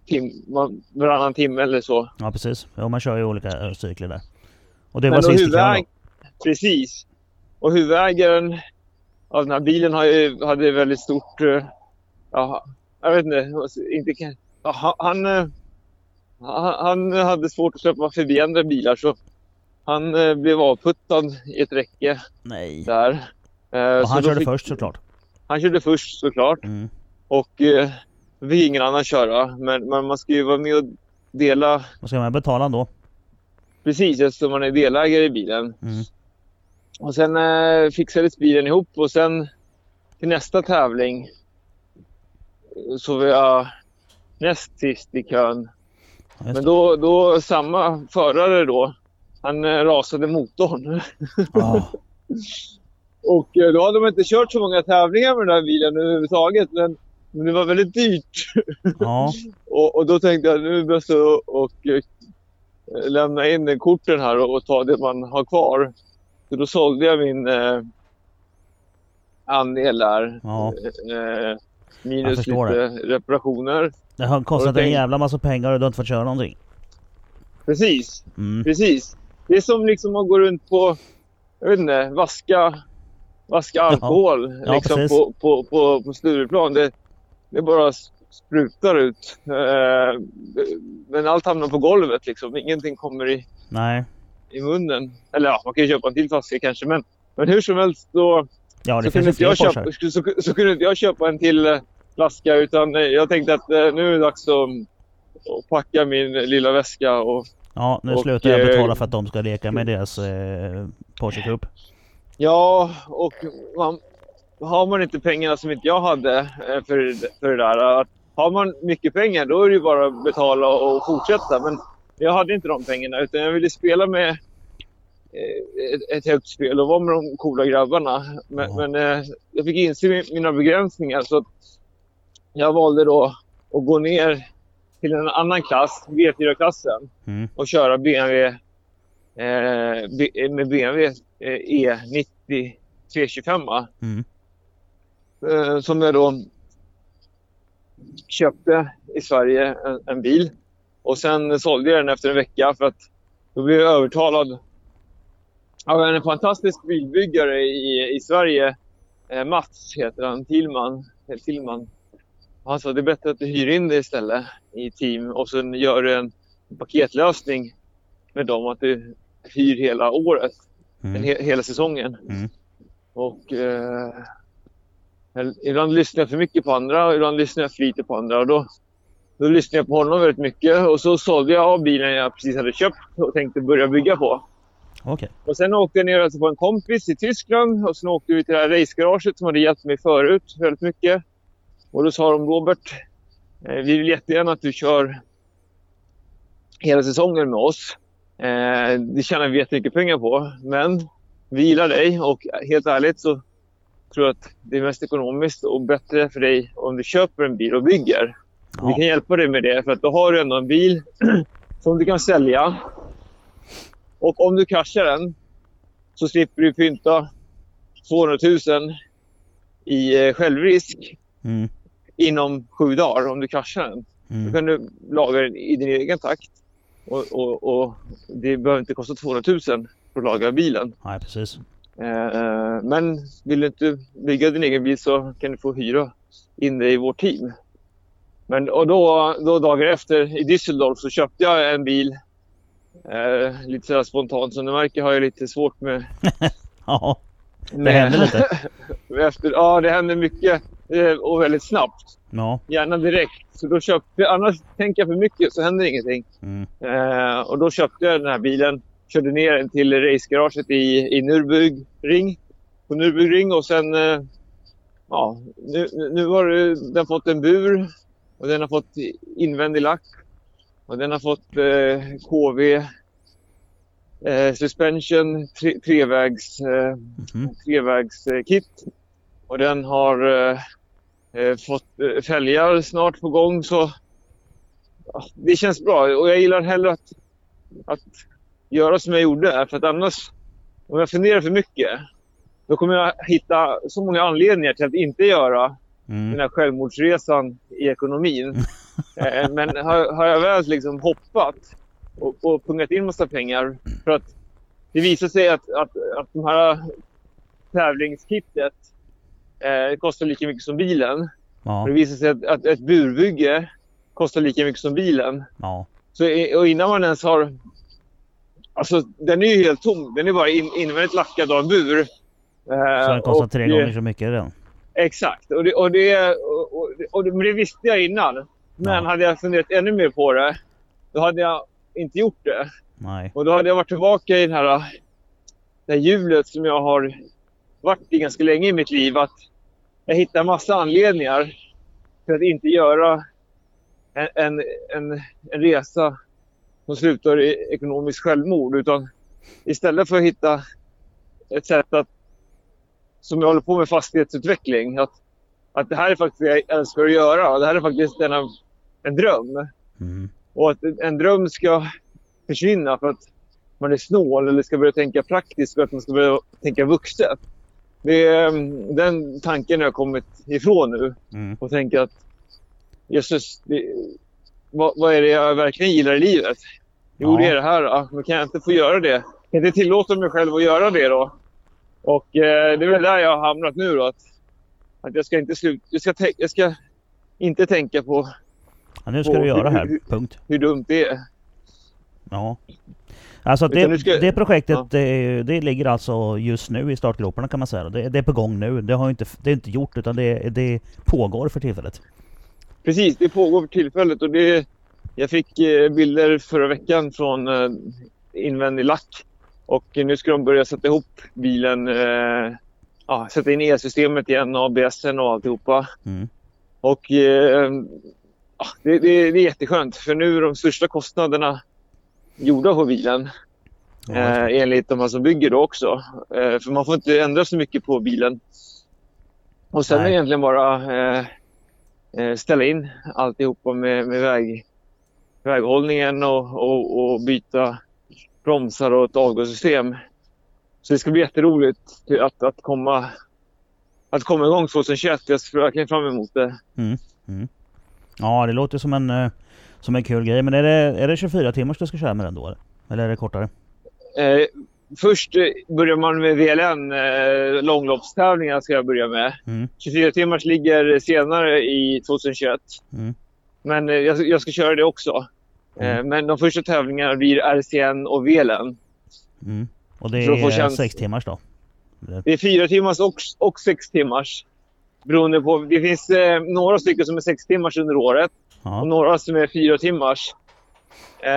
tim, man, varannan timme eller så. ja, precis. Jo, man kör ju olika eh, cykler där. Och det Men var sist i kön. Precis. Och huvudägaren av den här bilen har ju, hade väldigt stort... eh, Ja, jag vet inte. inte kan, ja, han- han, eh, han, han hade svårt att släppa förbi andra bilar så han eh, blev avputtad i ett räcke Nej. där. Eh, Och så han körde fick- först såklart. Han körde först såklart Mm. och eh, fick ingen annan köra. Men, men man ska ju vara med och dela Vad ska man betala då? precis eftersom man är delägare i bilen. Mm. Och sen eh, fixades bilen ihop och sen till nästa tävling så var jag näst sist i kön. Men då, då samma förare då, han eh, rasade motorn. Ja, Och eh, då hade man inte kört så många tävlingar med den här bilen överhuvudtaget. Men, men det var väldigt dyrt. ja, Och, och då tänkte jag nu det bäst att och, eh, lämna in korten här och, och ta det man har kvar. Så då sålde jag min eh, andel där. ja. Eh, Jag minus lite reparationer. Det har kostat Och en jävla massa pengar och du har inte fått köra någonting. Precis, Mm. precis. Det är som liksom att gå runt på, jag vet inte, vaska, vaska alkohol Ja, liksom precis. på, på, på, på Stureplan. Det, det bara sprutar ut. Eh, men allt hamnar på golvet liksom. Ingenting kommer i, Nej. i munnen. Eller ja, man kan ju köpa en till flaska kanske. Men, men hur som helst då Ja, så, kunde inte jag köpa, så, så kunde inte jag köpa en till eh, flaska. Utan eh, jag tänkte att nu är det dags att, att packa min lilla väska och Ja, nu och, slutar jag eh, betala för att de ska leka med deras eh, Porsche Cup. Ja, och man, har man inte pengarna som inte jag hade eh, för, för det där. Har man mycket pengar då är det ju bara att betala och fortsätta. Men jag hade inte de pengarna utan jag ville spela med eh, ett, ett högt spel och vara med de coola grabbarna. Men, Ja. men jag fick inse mi- mina begränsningar så jag valde då att gå ner till en annan klass, V4-klassen Mm. och köra BMW eh, B- med BMW eh, E90 325 Mm. eh, som jag då köpte i Sverige en, en bil och sen sålde jag den efter en vecka för att då blev jag övertalad av en fantastisk bilbyggare i, i Sverige. Eh, Mats heter han, Tillman. Tillman. Han sa det är bättre att du hyr in det istället i team och sen gör du en paketlösning med dem att du hyr hela året, Mm. he, hela säsongen. Mm. Och eh, ibland lyssnar jag för mycket på andra och ibland lyssnar jag för lite på andra. Och då, då lyssnade jag på honom väldigt mycket och så sålde jag av bilen jag precis hade köpt och tänkte börja bygga på. Okej. Och sen åkte jag ner alltså på en kompis i Tyskland och sen åkte vi till det här racegaraget som hade hjälpt mig förut väldigt mycket. Och då sa de Robert, eh, vi vill jättegärna att du kör hela säsongen med oss. Eh, det tjänar vi jättemycket pengar på, men vi gillar dig och helt ärligt så tror jag att det är mest ekonomiskt och bättre för dig om du köper en bil och bygger. Vi Ja. kan hjälpa dig med det för att då har du ändå en bil som du kan sälja. Och om du kraschar den så slipper du pynta 200 000 i eh, självrisk Mm. Inom sju dagar om du kraschar den. Då Mm. kan du laga den i din egen takt. Och, och, och det behöver inte kosta 200 000 för att laga bilen. Nej, precis. Eh, men vill du inte bygga din egen bil så kan du få hyra in dig i vårt team. Men och då, då dagar efter i Düsseldorf så köpte jag en bil. Eh, lite sådär spontant. Som du märker har jag lite svårt med... Ja, det med händer lite. efter, ja, det händer mycket eh, och väldigt snabbt. Ja. Gärna direkt. Så då köpte Annars tänker jag för mycket så händer ingenting. Mm. Eh, och då köpte jag den här bilen. Körde ner den till racegaraget i, i Nürburgring. På Nürburgring och sen... Eh, ja, nu, nu har den fått en bur. Och den har fått invändig lack. Och den har fått eh, KV eh, suspension, tre, trevägs, eh, Mhm. trevägs eh, kit. Och den har eh, fått eh, fälgar snart på gång så ja, det känns bra. Och jag gillar hellre att, att göra som jag gjorde. För att annars, om jag funderar för mycket, då kommer jag hitta så många anledningar till att inte göra den Mm. här självmordsresan i ekonomin. Eh, Men har, har jag väl liksom hoppat och, och pungat in massa pengar för att det visar sig att, att, att de här tävlingskittet eh, kostar lika mycket som bilen. Ja, det visar sig att, att ett burbygge kostar lika mycket som bilen. ja, Så, och innan man ens har... Alltså den är ju helt tom. Den är bara in, invändigt lackad av en bur. Eh, så den kostar tre eh, gånger så mycket redan. Exakt. Och det, och det, och, och, och det, men det visste jag innan. Men Ja. hade jag funderat ännu mer på det, då hade jag inte gjort det. Nej. Och då hade jag varit tillbaka i den här, det här hjulet som jag har varit i ganska länge i mitt liv. Att jag hittar massa anledningar till att inte göra en, en, en, en resa som slutar i ekonomiskt självmord. Utan istället för att hitta ett sätt att, som jag håller på med fastighetsutveckling, att, att det här är faktiskt det jag älskar att göra. Och det här är faktiskt en, en dröm. Mm. Och att en dröm ska försvinna för att man är snål eller ska börja tänka praktiskt för att man ska börja tänka vuxet. Det är, mm, den tanken har jag kommit ifrån nu Mm. och tänker att jösses, det, vad, vad är det jag verkligen gillar i livet? Jo, Ja. det är det här. då. Men kan jag inte få göra det? Kan jag inte tillåta mig själv att göra det då? Och eh, det är väl där jag har hamnat nu då. Att, att jag ska inte sluta. Jag ska, jag ska inte tänka på Ja, nu ska Och du göra hur- här. hur- Punkt. hur dumt det är. Ja. Alltså det, ska- det projektet Ja. det, det ligger alltså just nu i startgroparna kan man säga. Det, det är på gång nu. Det har inte, det är inte gjort utan det, det pågår för tillfället. Precis, det pågår för tillfället och det, jag fick eh, bilder förra veckan från eh, invändig lack. Och nu ska de börja sätta ihop bilen, eh, ja, sätta in elsystemet igen, ABSen och alltihopa. Mm. Och eh, det, det, det är jätteskönt för nu är de största kostnaderna gjorda på bilen. Ja, Eh, enligt de här som bygger då också. Eh, för man får inte ändra så mycket på bilen. Och sen är Nej. det egentligen bara eh, eh, ställa in alltihopa med, med väg, väghållningen och, och, och byta bromsar och ett avgassystem. Så det ska bli jätteroligt att, att, komma, att komma igång 2021. Jag ser verkligen fram emot det. ja, det låter som en, eh, som en kul grej. Men är det, är det 24 timmars du ska köra med den då? Eller, är det kortare? Eh, först eh, börjar man med VLN, eh, långloppstävlingar ska jag börja med. Mm. 24 timmars ligger senare i 2021. Mm. Men eh, jag, jag ska köra det också. Mm. Eh, men de första tävlingarna blir RCN och VLN. Mm. Och det är chans- sex timmars då? Det är fyra timmars och, och sex timmars. Beroende på, det finns eh, några stycken som är sex timmars under året och några som är fyra timmars. Eh,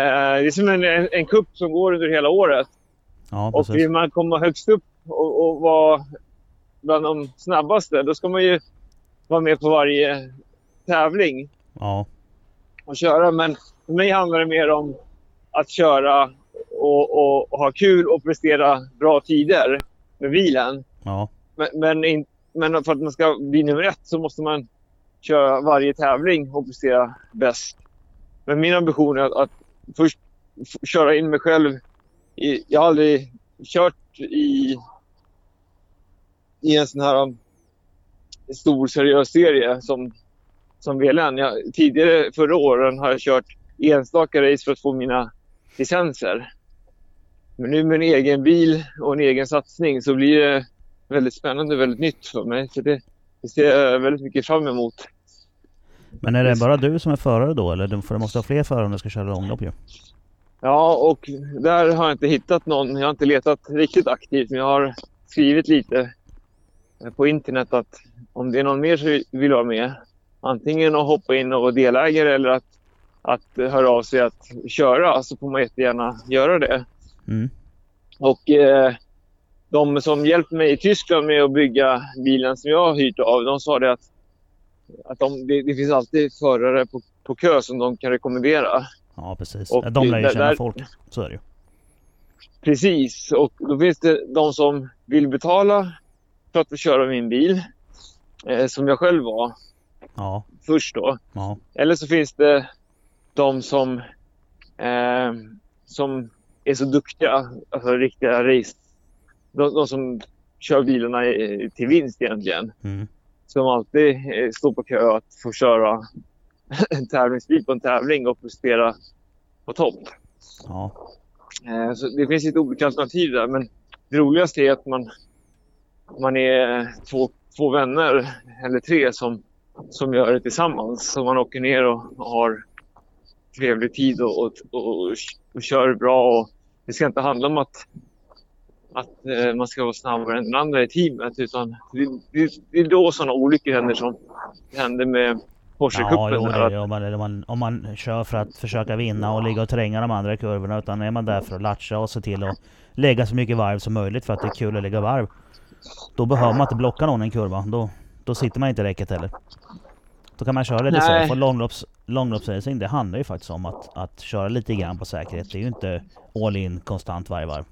det är som en, en, en kupp som går under hela året. ja Och vill man komma högst upp och, och vara bland de snabbaste, då ska man ju vara med på varje tävling Ja, och köra. Men för mig handlar det mer om att köra och, och, och ha kul och prestera bra tider med bilen. ja, Men, men, in, men för att man ska bli nummer ett så måste man köra varje tävling och prestera bäst. Men min ambition är att, att först köra in mig själv. I, jag har aldrig kört i, i en sån här um, stor seriös serie som, som VLN. Jag, tidigare, förra åren, har jag kört enstaka race för att få mina licenser. Men nu med en egen bil och en egen satsning så blir det väldigt spännande och väldigt nytt för mig. Så det, det ser jag väldigt mycket fram emot. Men är det bara du som är förare då? Eller för det måste ha fler förare om du ska köra långlopp ju? Ja, och där har jag inte hittat någon. Jag har inte letat riktigt aktivt, men jag har skrivit lite på internet att om det är någon mer som vill vara med, antingen att hoppa in och vara delägare eller att, att höra av sig att köra, så får man jättegärna göra det. Mm. Och eh, de som hjälpte mig i Tyskland med att bygga bilen som jag har hyrt av, de sa det att, att de, det, det finns alltid förare på, på kö som de kan rekommendera. Ja precis. Och de lär ju känna där- folk. Så är det ju. Precis, och då finns det de som vill betala för att få köra min bil, eh, som jag själv var Ja, först då. ja. Eller så finns det de som, eh, som är så duktiga, alltså riktiga race. De, de som kör bilarna till vinst egentligen. Mm. Som alltid eh, står på kö att få köra en tävlingsbil på en tävling och prestera på topp. Ja. Eh, Så det finns lite olika alternativ där, men det roligaste är att man, man är två, två vänner eller tre som, som gör det tillsammans. Så man åker ner och har trevlig tid och, och, och, och kör bra. Och det ska inte handla om att, att eh, man ska vara snabbare än den andra i teamet. Utan det, det, det är då sådana olyckor händer som hände med Porsche-cupen. Ja, jo, det, om, man, om, man, om man kör för att försöka vinna och ligga och tränga de andra i kurvorna. Utan är man där för att latcha och se till att lägga så mycket varv som möjligt för att det är kul att lägga varv. Då behöver man inte blocka någon i en kurva. Då, då sitter man inte i räcket heller. Då kan man köra lite Nej. så. För långlopps, långloppsracing det handlar ju faktiskt om att, att köra lite grann på säkerhet. Det är ju inte all in konstant varje varv.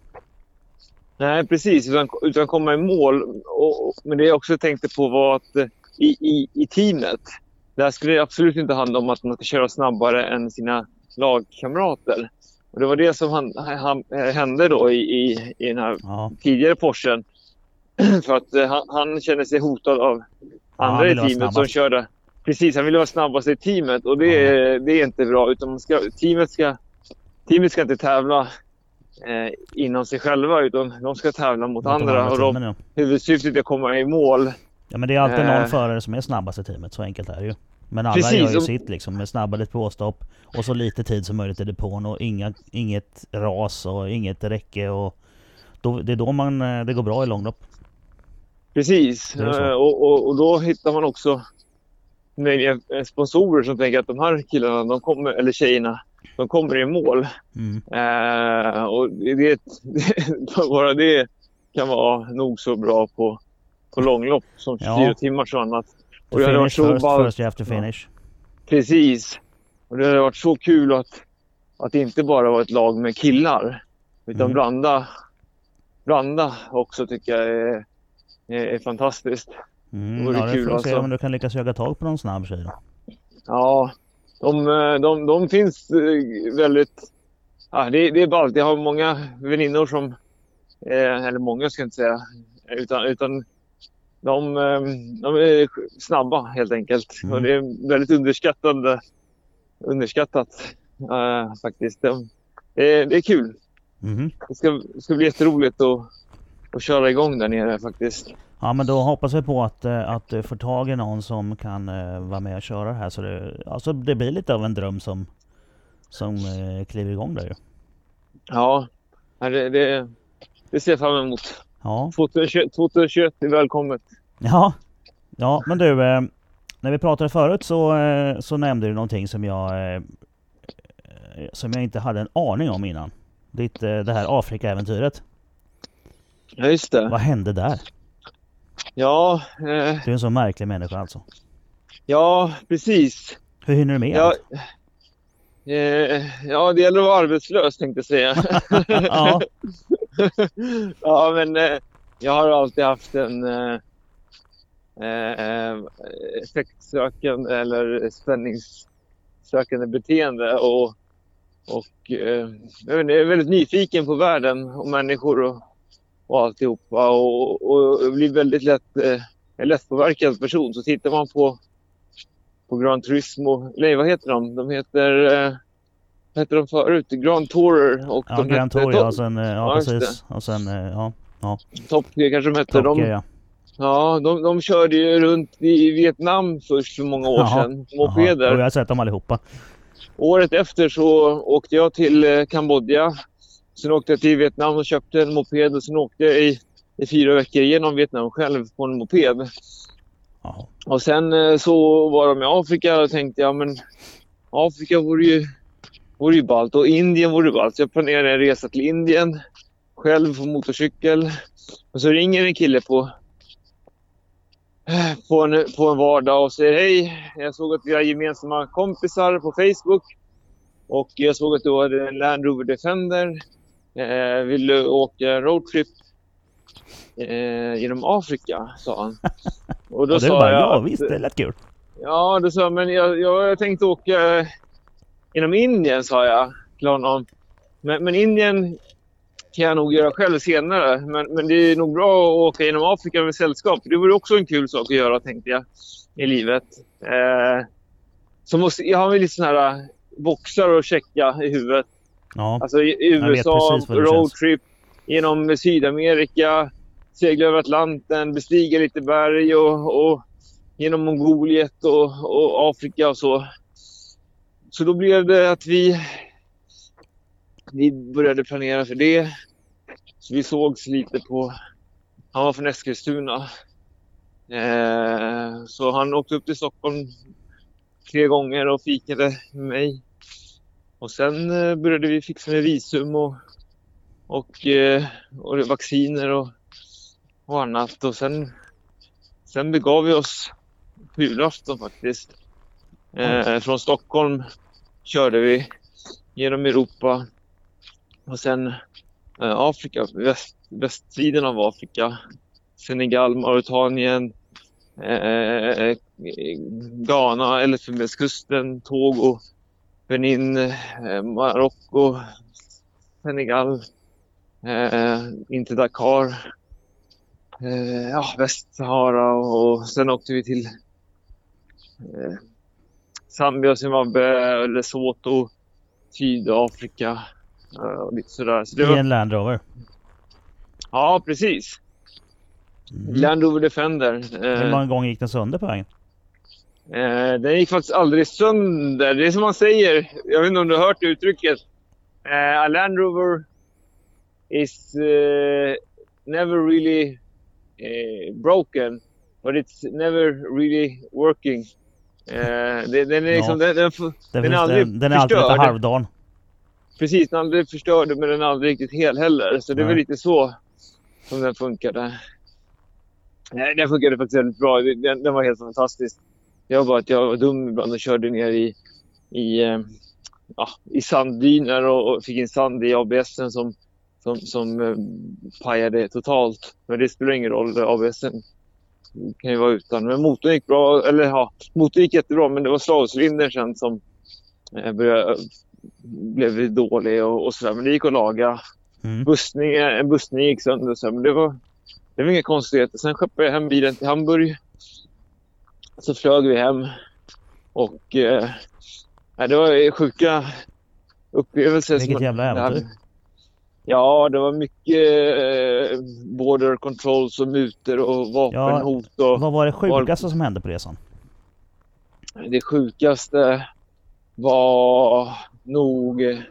Nej, precis. Utan, utan komma i mål. Och, och, men det jag också tänkte på var att eh, i, i, i teamet, där skulle det absolut inte handla om att man ska köra snabbare än sina lagkamrater. Och det var det som han, han, hände då i, i, i den här Ja, tidigare Porschen. För att eh, han, han kände sig hotad av andra i ville vara teamet som körde. Precis, han ville vara snabbast i teamet och det, är- det är inte bra. Utan man ska, teamet, ska, teamet ska inte tävla eh, inom sig själva utan de ska tävla mot, mot andra. och de, ja. huvudsyftet är att komma i mål. Ja men det är alltid någon Eh. förare som är snabbast i teamet, så enkelt är det ju. Men alla Precis, gör ju och- sitt liksom med snabbare påstopp och så lite tid som möjligt i depån och inga, inget ras och inget räcke och då, det är då man, eh, det går bra i långlopp. Precis. Eh, och, och, och då hittar man också möjliga sponsorer som tänker att de här killarna, de kommer, eller tjejerna, de kommer i mål. Mm. Eh, och det, det, bara det kan vara nog så bra på, på långlopp som 24 Ja. timmars och annat. Och det hade varit så first, ballt. first to finish. Precis. Och det hade varit så kul att, att det inte bara var ett lag med killar. Utan Mm. blanda, blanda också tycker jag är, är, fantastiskt. Mm, vore ja, det kul får du se alltså. om du kan lyckas jaga tag på någon snabb tjej då. Ja, de, eh, de, de finns eh, väldigt... Ja, det, det är ballt. Jag har många väninnor som... Eh, eller många ska jag inte säga. Utan, utan de, de är snabba helt enkelt. Mm. Och det är väldigt underskattande, underskattat eh, faktiskt. De, det, är- det är kul. Mhm. Det ska, det ska bli jätteroligt att, att köra igång där nere faktiskt. Ja men då hoppas vi på att, eh, att du får tag i någon som kan eh, vara med och köra här så det, alltså det blir lite av en dröm som, som eh, kliver igång där ju. Ja, det, det, det ser jag fram emot. Ja. 2021, 2021 är välkommet. Ja, ja men du. När vi pratade förut så, så nämnde du någonting som jag, som jag inte hade en aning om innan. Ditt, det här Afrika-äventyret. Ja, just det. Vad hände där? Ja, eh, Du är en så märklig människa alltså. ja precis. Hur hinner du med Ja, eh, ja, det gäller att vara arbetslös tänkte jag säga. Ja. ja, men eh, jag har alltid haft en eh, eh, effektsökande eller spänningssökande beteende och, och eh, jag är väldigt nyfiken på världen och människor och, och alltihopa och, och blir väldigt lätt eh, en lättpåverkad person. Så tittar man på, på Gran Turismo, nej vad heter de? De heter eh, hette de förut? Grand Tourer. Och Ja, de Grand hette Tour ja, och sen, eh, ja, Ja, precis. Och sen, eh, ja, Top Gear kanske de hette. Top De, Gear, ja. ja, de, de körde ju runt i Vietnam först för många år Jaha. sedan. Mopeder. och jag har sett dem allihopa. Året efter så åkte jag till eh, Kambodja. Sen åkte jag till Vietnam och köpte en moped och sen åkte jag i, i fyra veckor genom Vietnam själv på en moped. Och sen eh, så var de i Afrika och tänkte jag men Afrika vore ju, vore ju ballt och Indien vore ballt. Så jag planerade en resa till Indien själv på motorcykel. Och så ringer en kille på, på, en, på en vardag och säger hej. Jag såg att vi har gemensamma kompisar på Facebook. Och jag såg att du hade en Land Rover Defender. Eh, vill du åka roadtrip eh, genom Afrika? sa han. Och då Och sa bara, jag ja visst, det lät kul. Ja, då sa jag, men jag, jag tänkte åka genom Indien, sa jag till honom. Men, men Indien kan jag nog göra själv senare. Men, men det är nog bra att åka genom Afrika med sällskap. Det vore också en kul sak att göra, tänkte jag, i livet. Eh, så måste, jag har väl lite sådana här boxar att checka i huvudet. Ja, Alltså USA, roadtrip genom Sydamerika, segla över Atlanten, bestiga lite berg och, och genom Mongoliet och, och Afrika och så. Så då blev det att vi, vi började planera för det. Så vi sågs lite på, han var från Eskilstuna. Eh, så han åkte upp till Stockholm tre gånger och fikade med mig. Och sen eh, började vi fixa med visum och, och, eh, och vacciner och, och annat. Och sen, sen begav vi oss på julafton faktiskt. Eh, från Stockholm körde vi genom Europa och sen eh, Afrika, väst, västsidan av Afrika. Senegal, Mauritanien, eh, Ghana, Elfenbenskusten, Togo, Benin, eh, Marocko, Senegal, eh, in till Dakar, eh, ja, Västsahara och, och sen åkte vi till eh, Zambia, Zimbabwe, Lesotho, Sydafrika eh, och lite sådär. Så det i var, en Land Rover. ja, precis. Mm. Land Rover Defender. Hur Eh, många gånger gick den sönder på vägen? Eh, den gick faktiskt aldrig sönder. Det är som man säger, jag vet inte om du har hört uttrycket. Eh, a Land Rover is eh, never really eh, broken, but it's never really working. Eh, det, den är liksom, Ja. den, den, Den, Den är aldrig den, den är alltid lite halvdan. precis, den är aldrig förstörd men den är aldrig riktigt hel heller. Så det är väl lite så som den funkade. Nej, den funkade faktiskt väldigt bra. Den, den var helt fantastisk. Det var att jag var dum ibland och körde ner i, i, eh, ja, i sanddyner och, och fick in sand i ABSen som, som, som eh, pajade totalt. Men det spelar ingen roll, ABSen kan ju vara utan. Men motorn gick bra, eller ja, motorn gick jättebra men det var slavcylindern sen som eh, började, blev dålig och, och sådär. Men det gick att laga. Mm. Bussning, en bussning gick sönder och så, men det var, det var inga konstigheter. Sen skeppade jag hem bilen till Hamburg. Så flög vi hem och eh, det var sjuka upplevelser. Vilket som- jävla äventyr. Ja, det var mycket eh, border controls och mutor och vapenhot. Och Vad var det sjukaste som hände på resan? Det sjukaste var nog... Eh,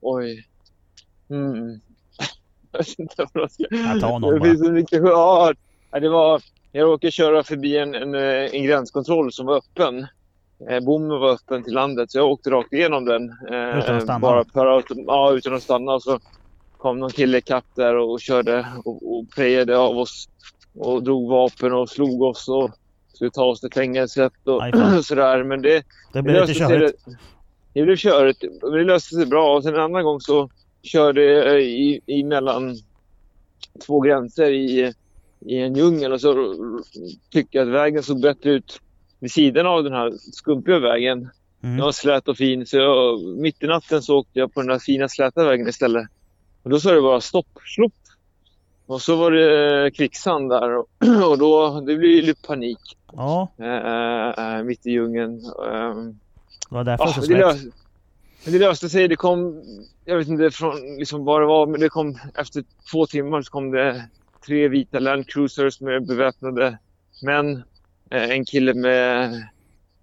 oj. Mm. Jag vet inte vad jag ska... Ja, ta någon det bara. finns så mycket... Ja, det var... Jag råkade köra förbi en, en, eh, en gränskontroll som var öppen. Eh, bommen var öppen till landet så jag åkte rakt igenom den. Eh, Utan att stanna? Bara autom- ja, utan att stanna. Och så kom någon kille ikapp där och körde och, och prejade av oss. Och drog vapen och slog oss och skulle ta oss till fängelset och sådär. Men det, Det blev lite körigt. det- Det blev körigt, men det löste sig bra. Och sen en annan gång så körde jag i, i mellan två gränser i, i en djungel och så tyckte jag att vägen såg bättre ut vid sidan av den här skumpiga vägen. Den Mm. var slät och fin, så jag, mitt i natten så åkte jag på den där fina släta vägen istället. Och då sa det bara stopp, slopp. Och så var det eh, kvicksand där och, och då det blev ju lite panik Ja, eh, eh, mitt i djungeln. Eh, Det var därför Ja, så det, det löste sig. Det kom, jag vet inte från liksom vad det var, men det kom efter två timmar så kom det tre vita Land Cruisers med beväpnade män. Eh, En kille med,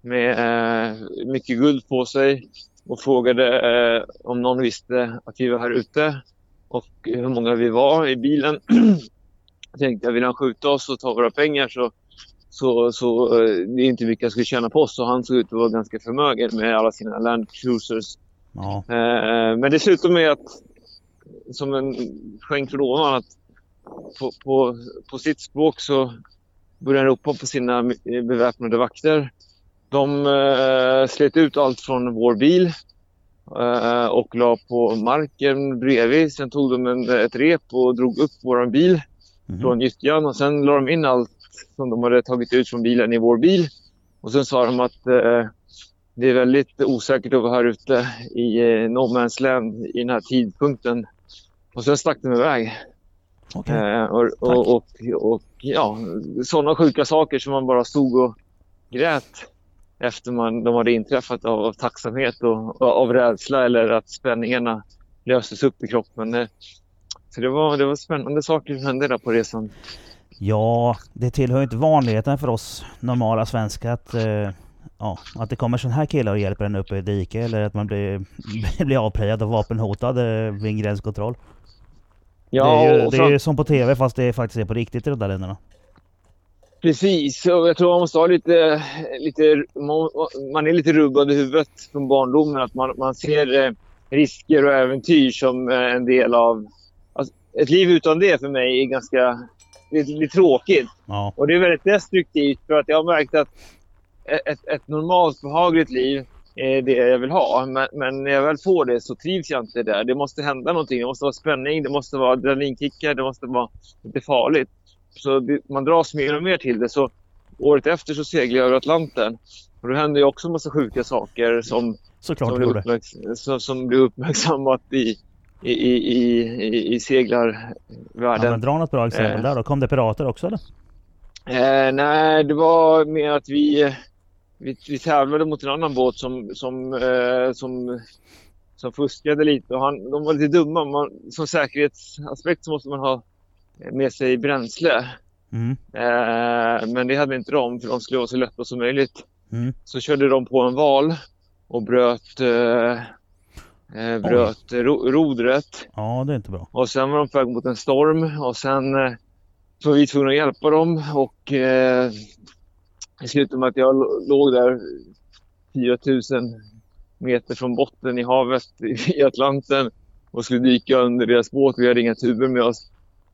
med eh, mycket guld på sig och frågade eh, om någon visste att vi var här ute och hur många vi var i bilen. jag tänkte, vill han skjuta oss och ta våra pengar så så, så det är inte mycket jag skulle tjäna på oss. Och han såg ut att vara ganska förmögen med alla sina Land Cruisers. Ja. Men det slutade med att, som en skänk från ovan, att på, på, på sitt språk så började han ropa på sina eh, beväpnade vakter. De eh, slet ut allt från vår bil eh, och la på marken bredvid. Sen tog de en, ett rep och drog upp vår bil Mhm. från gyttjan och sen la de in allt som de hade tagit ut från bilen i vår bil. Och sen sa de att eh, det är väldigt osäkert att vara här ute i eh, no man's land i den här tidpunkten. Och sen stack de iväg. Okej. Eh, och, och, och, och ja, sådana sjuka saker som man bara stod och grät efter man, de hade inträffat av, av tacksamhet och, och av rädsla eller att spänningarna löstes upp i kroppen. Eh, Så det var, det var spännande saker som hände där på resan. Ja, det tillhör inte vanligheten för oss normala svenskar att, eh, ja, att det kommer sån här killar och hjälper en upp i ett dike eller att man blir, blir avprejad och vapenhotad eh, vid en gränskontroll. Ja, det är, ju, det är ju som på TV fast det faktiskt är på riktigt i de där länderna. Precis, och jag tror man måste ha lite, lite man är lite rubbad i huvudet från barndomen. Att man, man ser eh, risker och äventyr som eh, en del av... Alltså, ett liv utan det för mig är ganska det är lite tråkigt. Ja, Och det är väldigt destruktivt för att jag har märkt att ett, ett normalt behagligt liv det jag vill ha. Men, men när jag väl får det så trivs jag inte där. Det måste hända någonting. Det måste vara spänning, det måste vara adrenalinkickar, det måste vara lite farligt. Så det, man dras mer och mer till det. Så året efter så seglade jag över Atlanten. Och då hände ju också en massa sjuka saker som, såklart som, uppmärks- som, som blev uppmärksammat i, i, i, i, i, i Ja, seglarvärlden. men dra något bra exempel Eh. där då. Kom det pirater också eller? Eh, nej, det var med att vi, vi, vi tävlade mot en annan båt som, som, eh, som, som fuskade lite. Och han, de var lite dumma. Man, som säkerhetsaspekt så måste man ha med sig bränsle. Mm. Eh, men det hade inte de, för de skulle vara så lätta som möjligt. Mm. Så körde de på en val och bröt, eh, eh, bröt ro, rodret. Ja, det är inte bra. Och sen var de på väg mot en storm och sen eh, så var vi tvungna att hjälpa dem och eh, det slutade med att jag lå- låg där 4000 meter från botten i havet i Atlanten och skulle dyka under deras båt. Vi hade inga tuber med oss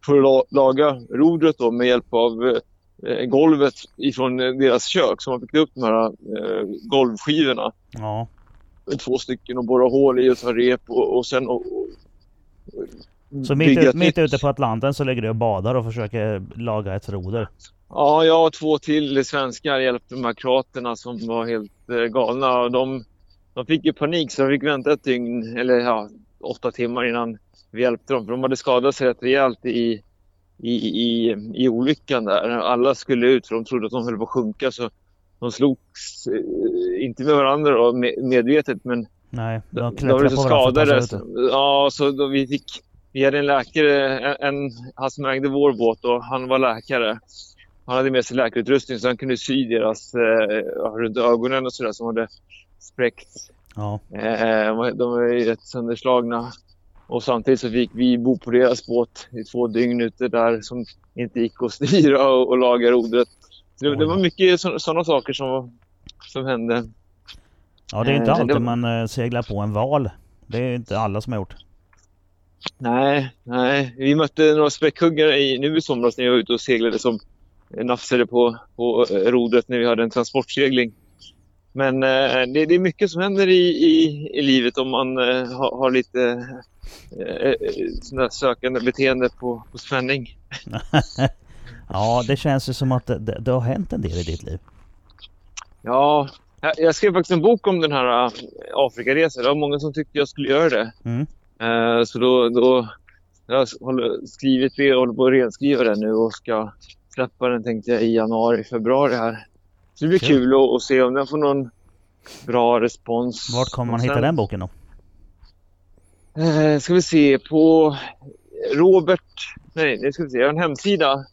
för att la- laga rodret då med hjälp av eh, golvet ifrån eh, deras kök. Så man fick upp de här eh, golvskivorna Ja, två stycken och borra hål i och ta rep och, och sen och, och, så mitt, mitt ute på Atlanten så ligger du och badar och försöker laga ett roder. Ja, jag och två till svenskar hjälpte de här kroaterna som var helt eh, galna. Och de, de fick ju panik så de fick vänta ett dygn, eller ja, åtta timmar innan vi hjälpte dem. För de hade skadat sig rätt rejält i, i, i, i olyckan där. Alla skulle ut för de trodde att de höll på att sjunka. Så de slogs, eh, inte med varandra då, med, medvetet, men Nej, de de på så skadade. Så, ja, så då vi fick... Vi hade en läkare, en, en, han som ägde vår båt och han var läkare. Han hade med sig läkarutrustning så han kunde sy deras eh, runt ögonen och sådär som hade spräckts. Ja, Eh, de var ju rätt sönderslagna. Och samtidigt så fick vi bo på deras båt i två dygn ute där som inte gick att styra och, och laga rodret. Så det, det var mycket sådana saker som, som hände. ja det är inte Eh, det alltid man eh, seglar på en val. Det är inte alla som har gjort. Nej, nej. Vi mötte några späckhuggare i, nu i somras när jag var ute och seglade som nafsade på, på eh, rodret när vi hade en transportsegling. Men eh, det, det är mycket som händer i, i, i livet om man eh, har, har lite eh, eh, sökande beteende på, på spänning. Ja, det känns ju som att det, det, det har hänt en del i ditt liv. Ja, jag- jag skrev faktiskt en bok om den här eh, Afrikaresan. Det var många som tyckte jag skulle göra det. Mm. Eh, så då, då jag har skrivit det och håller på att renskriva den nu och ska släppa den tänkte jag i januari, februari här. Så det blir Kul. kul att, att se om den får någon bra respons. Vart kommer man hitta den boken då? Eh, ska vi se på Robert, nej det ska vi se, jag har en hemsida.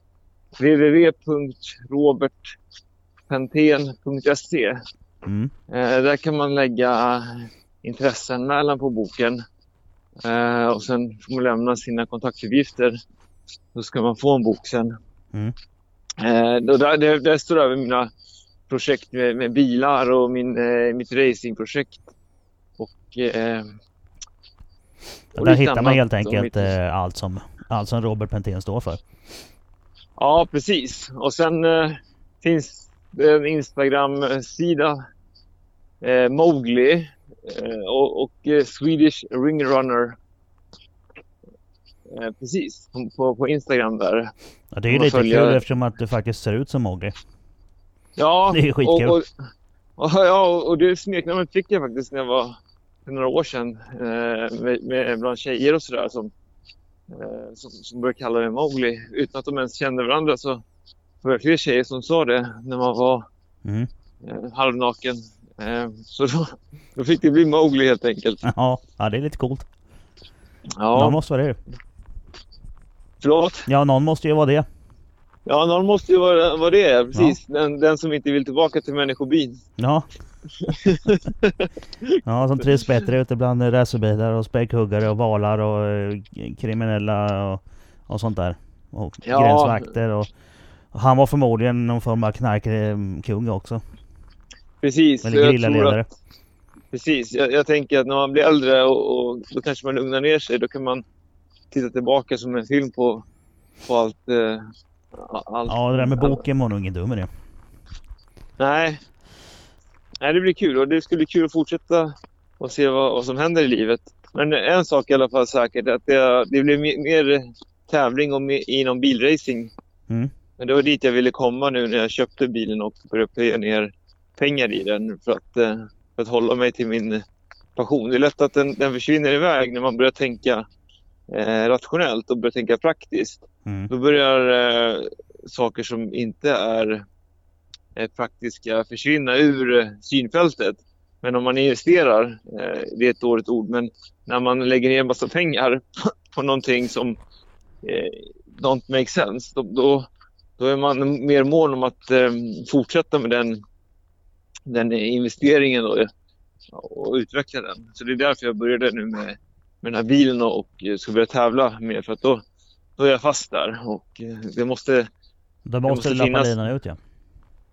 www.robertpentén.se Mm. eh, Där kan man lägga intresseanmälan på boken. Eh, och sen får man lämna sina kontaktuppgifter. Då ska man få en bok sen. Mm. Eh, där, där, där står över mina projekt med, med bilar och min, eh, mitt racingprojekt. Och, eh, och Där hittar man helt enkelt mitt- eh, allt, som, allt som Robert Pentén står för. Ja, precis. Och sen eh, finns det en Instagram-sida. Eh, Mowgli eh, och, och eh, Swedish Ring Runner. Eh, precis, på, på, Instagram där. Ja, det är ju Man lite följer- kul eftersom att du faktiskt ser ut som Mowgli. Ja, Det är skitkul. Och, och, och, ja, och det smeknamnet fick jag faktiskt när jag var för några år sedan eh, med, med bland tjejer och sådär som, eh, som, som började kalla mig Mowgli utan att de ens kände varandra så var det fler tjejer som sa det när man var Mm. eh, halvnaken. Eh, så då, då fick det bli Mowgli helt enkelt. Ja, ja, det är lite coolt. Ja, måste vara det. Förlåt. Ja, någon måste ju vara det. Ja, någon måste ju vara, vara det. Precis. Den, den som inte vill tillbaka till människobyn. Ja. ja, som trivs bättre ute bland racerbilar och späckhuggare och valar och eh, kriminella och, och sånt där. Och Ja. gränsvakter och, och han var förmodligen någon form av knarkkung också. Precis. Eller grillaledare. Precis, jag, jag tänker att när man blir äldre och, och då kanske man lugnar ner sig. Då kan man titta tillbaka som en film på, på allt. Eh, allt Ja, det där med boken var nog ingen dum idé. Nej. Nej, det blir kul och det skulle bli kul att fortsätta och se vad, vad som händer i livet. Men en sak i alla fall säkert att det, det blir mer, mer tävling om, inom bilracing. Mm. Men det var dit jag ville komma nu när jag köpte bilen och började plöja ner pengar i den för att, eh, för att hålla mig till min passion. Det är lätt att den, den försvinner iväg när man börjar tänka eh, rationellt och börjar tänka praktiskt. Mm. Då börjar eh, saker som inte är eh, praktiska försvinna ur eh, synfältet. Men om man investerar, eh, det är ett dåligt ord, men när man lägger ner en massa pengar på någonting som don't make sense, då, då, då är man mer mån om att fortsätta med den, den investeringen och, och utveckla den. Så det är därför jag började nu med, med den här bilen och, och ska börja tävla mer för att då, då är jag fast där och eh, det måste Då måste, måste du lappa linan ut ja.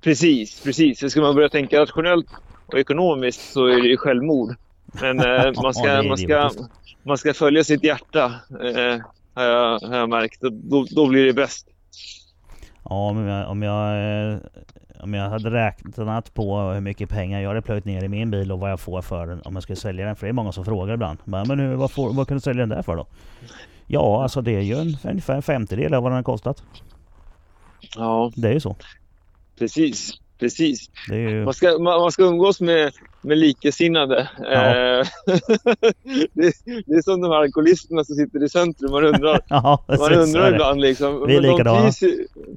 Precis, precis. Så ska man börja tänka rationellt och ekonomiskt så är det ju självmord. Men eh, man, ska, man, ska, man ska följa sitt hjärta eh, har, jag, har jag märkt. Då, då blir det bäst. Ja, om jag, om jag, eh, om jag hade räknat på hur mycket pengar jag hade plöjt ner i min bil och vad jag får för den om jag skulle sälja den. För det är många som frågar ibland. Bara, Men hur, vad, får, vad kan du sälja den där för då? Ja, alltså det är ju en, ungefär en femtedel av vad den har kostat. Ja, Det är ju så. precis. Precis. Ju... Man ska, man, man ska umgås med, med likasinnade. Ja. Eh, det, det är som de här alkoholisterna som sitter i centrum. Man undrar, Ja, Man undrar ibland liksom. Vi är men likadana.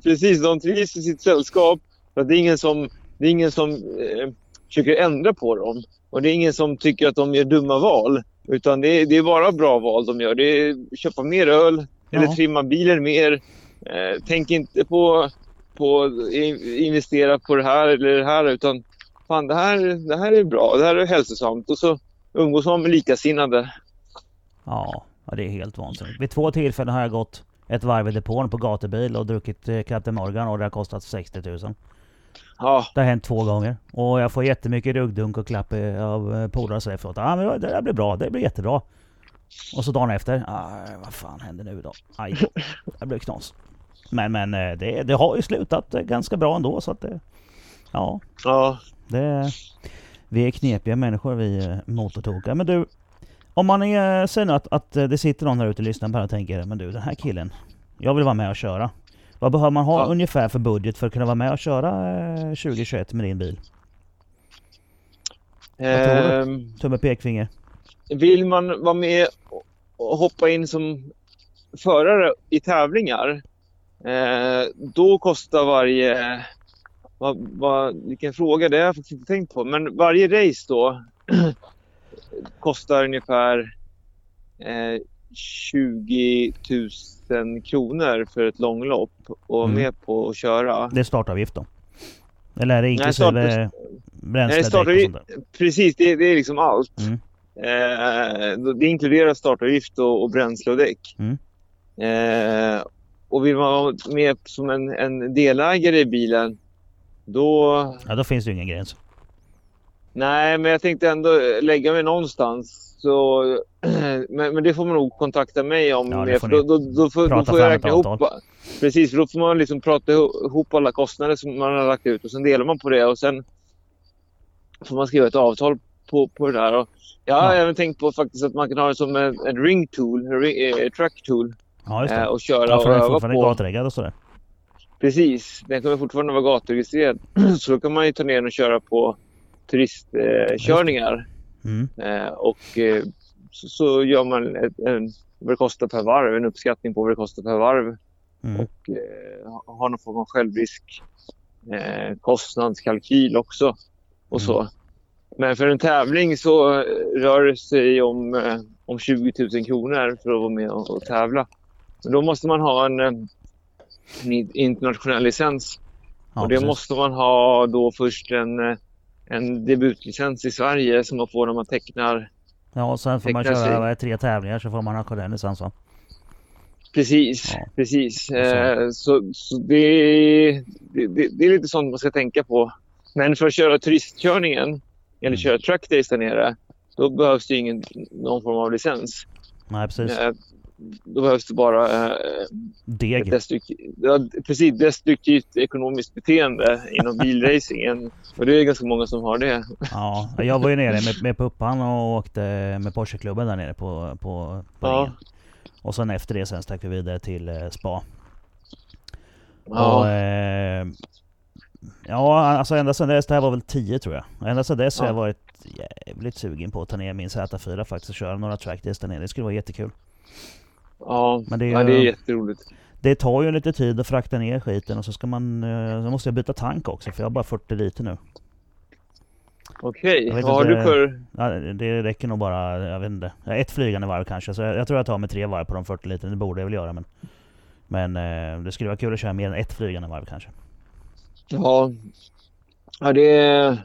precis, de trivs i sitt sällskap. För att det är ingen som, det är ingen som eh, försöker ändra på dem. Och det är ingen som tycker att de gör dumma val. Utan det är, det är bara bra val de gör. Det är köpa mer öl eller Ja. trimma bilen mer. Eh, tänk inte på, på in- investera på det här eller det här utan fan det här, det här är bra, det här är hälsosamt. Och så umgås man med likasinnade. Ja, ja, det är helt vansinnigt. Vid två tillfällen har jag gått ett varv i depån på gatubil och druckit eh, Captain Morgan och det har kostat 60 000. Ja, Det har hänt två gånger. Och jag får jättemycket ruggdunk och klapp eh, av eh, polare så efteråt. Ja men det där blir bra, det blir jättebra. Och så dagen efter, ah, vad fan händer nu då? Aj det blev knas. Men men eh, det, det har ju slutat ganska bra ändå så att det... Ja, ja, det... Vi är knepiga människor vi motortokar. Men du, om man är, säger nu att, att det sitter någon där ute och lyssnar på det här och tänker Men du den här killen, jag vill vara med och köra. Vad behöver man ha Ja. ungefär för budget för att kunna vara med och köra eh, 2021 med din bil? Ehm, Tumme pekfinger. Vill man vara med och- och hoppa in som förare i tävlingar, eh, då kostar varje vad, vad, vilken fråga, det har jag faktiskt inte tänkt på. Men varje race då kostar ungefär eh, 20 000 kronor för ett långlopp och vara Mm. med på att köra. Det är startavgift då? Eller är det Nej, inklusive bränsle, däck och startavgift-? Precis, det, det är liksom allt. Mm. Eh, det inkluderar startavgift och, och bränsle och däck. Mm. Eh, och vill man vara med som en, en delägare i bilen, då... Ja, då finns det ju ingen gräns. Nej, men jag tänkte ändå lägga mig någonstans. Så, men, men det får man nog kontakta mig om. Ja, för då, då, då, får, då får jag räkna ihop. Precis, för då får man liksom prata ihop alla kostnader som man har lagt ut och sen delar man på det och sen får man skriva ett avtal på, på det där. Och jag har Ja. även tänkt på faktiskt att man kan ha det som en, en ring tool, en ring, eh, track tool Ja, just eh, det. och köra Ja, och för den är öva på. gatreggad och sådär. Precis, den kommer fortfarande vara gaturegistrerad. Så då kan man ju ta ner den och köra på turistkörningar. Körningar. Mm. Eh, och eh, så, så gör man ett, en, vad det kostar per varv, en uppskattning på vad det kostar per varv. Mm. Och eh, ha- har någon form av självrisk, eh, kostnadskalkyl också. Och så. Men för en tävling så rör det sig om, om 20 000 kronor för att vara med och, och tävla. Men då måste man ha en, en in- internationell licens. Ja, och det precis. måste man ha då först en, en debutlicens i Sverige som man får när man tecknar Ja, och sen får man sig. köra det, tre tävlingar så får man ha den licens va? Precis, Ja. precis. så. Eh, så så det, det, det, det är lite sånt man ska tänka på. Men för att köra turistkörningen eller Mm. köra track days där nere, då behövs det ingen, någon form av licens. Nej precis. Då behövs det bara eh, ett Deg. destruktivt, ja, precis, destruktivt ekonomiskt beteende inom bilracingen. Och det är ganska många som har det. Ja, jag var ju nere med, med Puppan och åkte med Porscheklubben där nere på, på, på Ja. ringen. Och sen efter det sen stack vi vidare till eh, spa. Och, Ja, eh, ja, alltså ända sedan dess, det här var väl 10 tror jag. Ända sedan dess har Ja. jag varit jävligt sugen på att ta ner min Z4 faktiskt och köra några trackdays där nere. Det skulle vara jättekul. Ja, Men det är ja, det är jätteroligt. Det tar ju lite tid att frakta ner skiten och så ska man... eh, Så måste jag byta tank också för jag har bara 40 liter nu. Okej, vet vad har du för... Ja, det räcker nog bara, jag vet inte. Ett flygande varv kanske. Så jag, jag tror jag tar med tre varv på de 40 liter. Det borde jag väl göra men... Men eh, det skulle vara kul att köra mer än ett flygande varv kanske. Ja, ja det,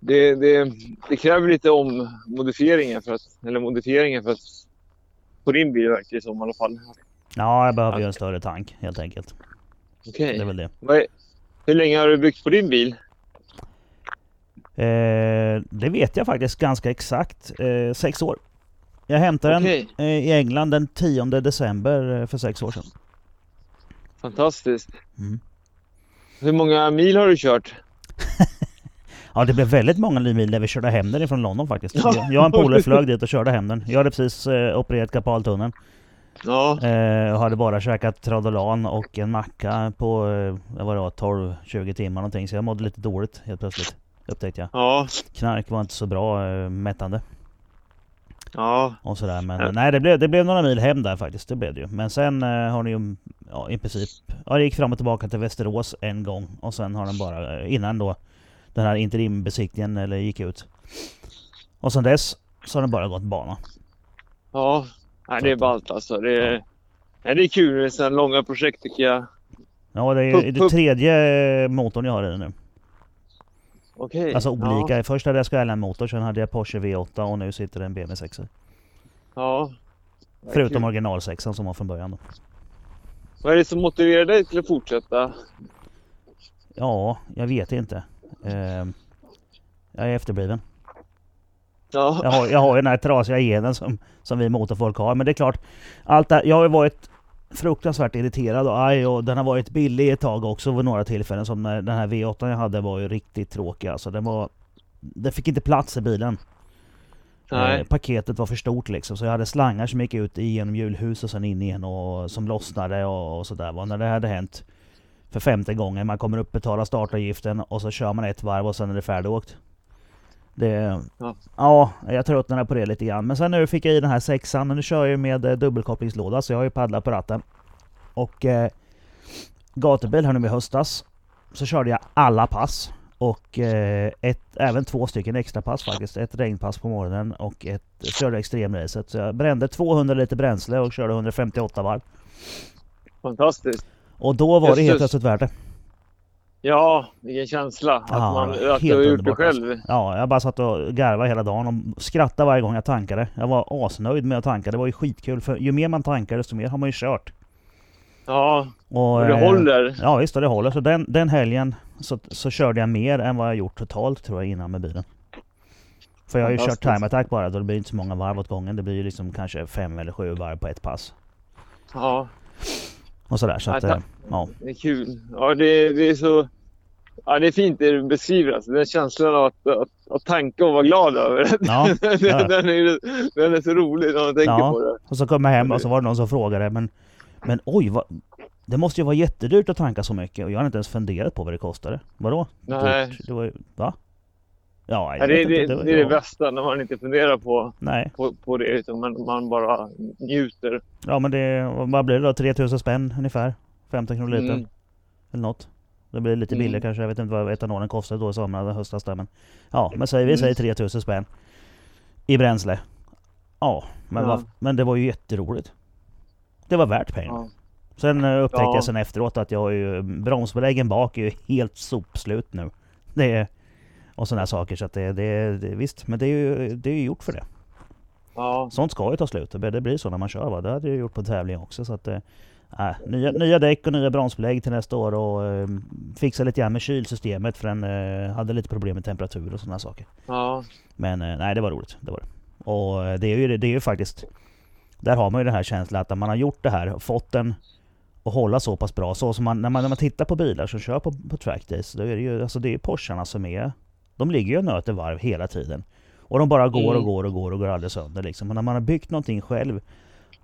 det, det, det kräver lite om modifieringar för att, eller modifieringar för att på din bil verkar det som i alla fall. Ja, jag behöver ju en större tank helt enkelt. Okej. Det är väl det. Vad är- Hur länge har du byggt på din bil? Eh, det vet jag faktiskt ganska exakt. Eh, sex år. Jag hämtade den Okej, eh, i England den 10 december eh, för sex år sedan. fantastiskt. Mm. Hur många mil har du kört? Ja, det blev väldigt många mil när vi körde hem den ifrån London faktiskt. Ja. Jag, och en polare flög dit och körde hem den. Jag hade precis eh, opererat karpaltunneln. Ja, Eh, och hade bara käkat Tradolan och en macka på eh, vad var det, 12-20 timmar någonting. Så jag mådde lite dåligt helt plötsligt. Upptäckte jag. ja, Knark var inte så bra eh, mättande ja. och sådär. Men Ja. nej, det blev, det blev några mil hem där faktiskt. Det blev det ju. Men sen eh, har ni ju ja, i princip... Ja, det gick fram och tillbaka till Västerås en gång. Och sen har den bara, eh, innan då den här interimbesiktningen eller gick ut. Och sen dess så har den bara gått bana. ja. Nej, det är ballt alltså. Det är, nej, det är kul med sådana långa projekt tycker jag. Ja, det är Pup, det tredje motorn jag har i den nu. Okej. Alltså Ja, olika. Först hade jag Skyline-motor, sen hade jag Porsche V8 och nu sitter det en BMW 6 ja. Förutom original 6 som var från början då. Vad är det som motiverar dig till att fortsätta? Ja, jag vet inte. Ehm, jag är efterbliven. Ja, Jag har, jag har ju den här trasiga genen som, som vi motorfolk har. Men det är klart, allt det, jag har ju varit fruktansvärt irriterad och arg och den har varit billig ett tag också vid några tillfällen. Som när den här V8 jag hade var ju riktigt tråkig alltså. Den var... Den fick inte plats i bilen. nej. Eh, paketet var för stort liksom. Så jag hade slangar som gick ut genom hjulhus och sen in igen och som lossnade och, och sådär. När det hade hänt för femte gången, man kommer upp, betalar startavgiften och så kör man ett varv och sen är det färdigåkt. Det... Ja. Ja, jag tröttnade på det lite grann. Men sen nu fick jag i den här sexan och nu kör jag med eh, dubbelkopplingslåda så jag har ju paddlat på ratten. Och eh, gatubil här nu i höstas. så körde jag alla pass. Och eh, ett, även två stycken extra pass faktiskt. Ett regnpass på morgonen och ett körde extremracet. Så jag brände 200 liter bränsle och körde 158 varv. Fantastiskt. Och då var det helt plötsligt värt det. Ja, vilken känsla. Att, Ja, man, att du har gjort det själv. Ja, jag bara satt och garvade hela dagen och skrattade varje gång jag tankade. Jag var asnöjd med att tanka. Det var ju skitkul för ju mer man tankar desto mer har man ju kört. Ja, Och, och det eh, håller. Ja visst, och det håller. Så den, den helgen så, så körde jag mer än vad jag gjort totalt tror jag innan med bilen. För jag har ju kört time attack bara, då det blir inte så många varv åt gången. Det blir ju liksom kanske fem eller sju varv på ett pass. Ja, Och sådär så Ja, att, tack. eh, ja. det är kul. Ja, det, det är så... Ja, det är fint det du beskriver. Alltså. Den känslan av att, att, att tanka och vara glad över det. Ja, den, den, är, den är så rolig när man tänker Ja. på det. Och så kom jag hem och så var det någon som frågade men, men oj, vad, det måste ju vara jättedyrt att tanka så mycket och jag har inte ens funderat på vad det kostade. Vadå? Nej. Dyrt? Det var va? Ja, det, det, det, var- är det bästa när man inte funderar på, Nej. på, på det utan man, man bara njuter. Ja men det, vad blir det då? 3000 spänn ungefär? 15 kronor litern? Mm. Eller något. Det blir lite Mm. billigare kanske. Jag vet inte vad etanolen kostade då i somras, höstas där men... Ja, men säger vi Mm. säger 3000 spänn. I bränsle. Ja, men, Ja. Vad, men det var ju jätteroligt. Det var värt pengarna. Ja. Sen eh, upptäckte Ja. jag sen efteråt att jag har ju bromsbeläggen bak är ju helt sopslut nu. Det är, och sådana här saker så att det, det, det visst, men det är ju det är ju gjort för det. Ja. Sånt ska ju ta slut. Det blir så när man kör va. Det hade jag gjort på tävling också så att... Äh, nya, nya däck och nya bromsbelägg till nästa år och eh, fixa lite grann med kylsystemet för den eh, hade lite problem med temperatur och sådana saker. Ja. Men eh, nej, det var roligt. Det var det. Och det är ju, det är ju faktiskt... Där har man ju den här känslan att när man har gjort det här, fått den att hålla så pass bra. Så som man, när, man, när man tittar på bilar som kör på, på trackdays, då är det ju alltså det är Porscharna som är... De ligger ju och nöter varv hela tiden. Och de bara går och Mm. går och går och går aldrig sönder liksom. Men när man har byggt någonting själv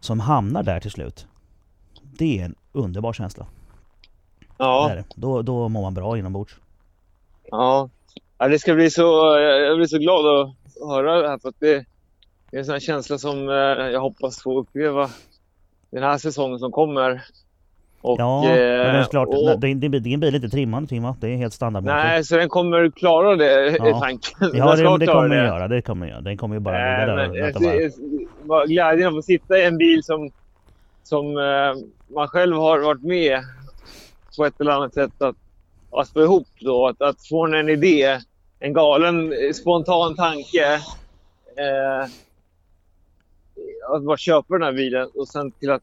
som hamnar där till slut. Det är en underbar känsla. Ja. är det. Då, då mår man bra inombords. Ja. ja. Det ska bli så... Jag blir så glad att höra det här för att det, det är en sån här känsla som eh, jag hoppas få uppleva den här säsongen som kommer. Och, Ja, men det är eh, klart. och- Din, din, din bil är inte trimmad Timma. Det är helt standard. Nej, så den kommer klara det Ja. i tanken. Ja, det, det kommer den göra. Det kommer den göra. Den kommer ju bara ligga där men bara. Glädjen att få sitta i en bil som, som eh, man själv har varit med på ett eller annat sätt att, att få ihop. Då. Att, att få en idé, en galen eh, spontan tanke. Eh, att bara köpa den här bilen och sen till att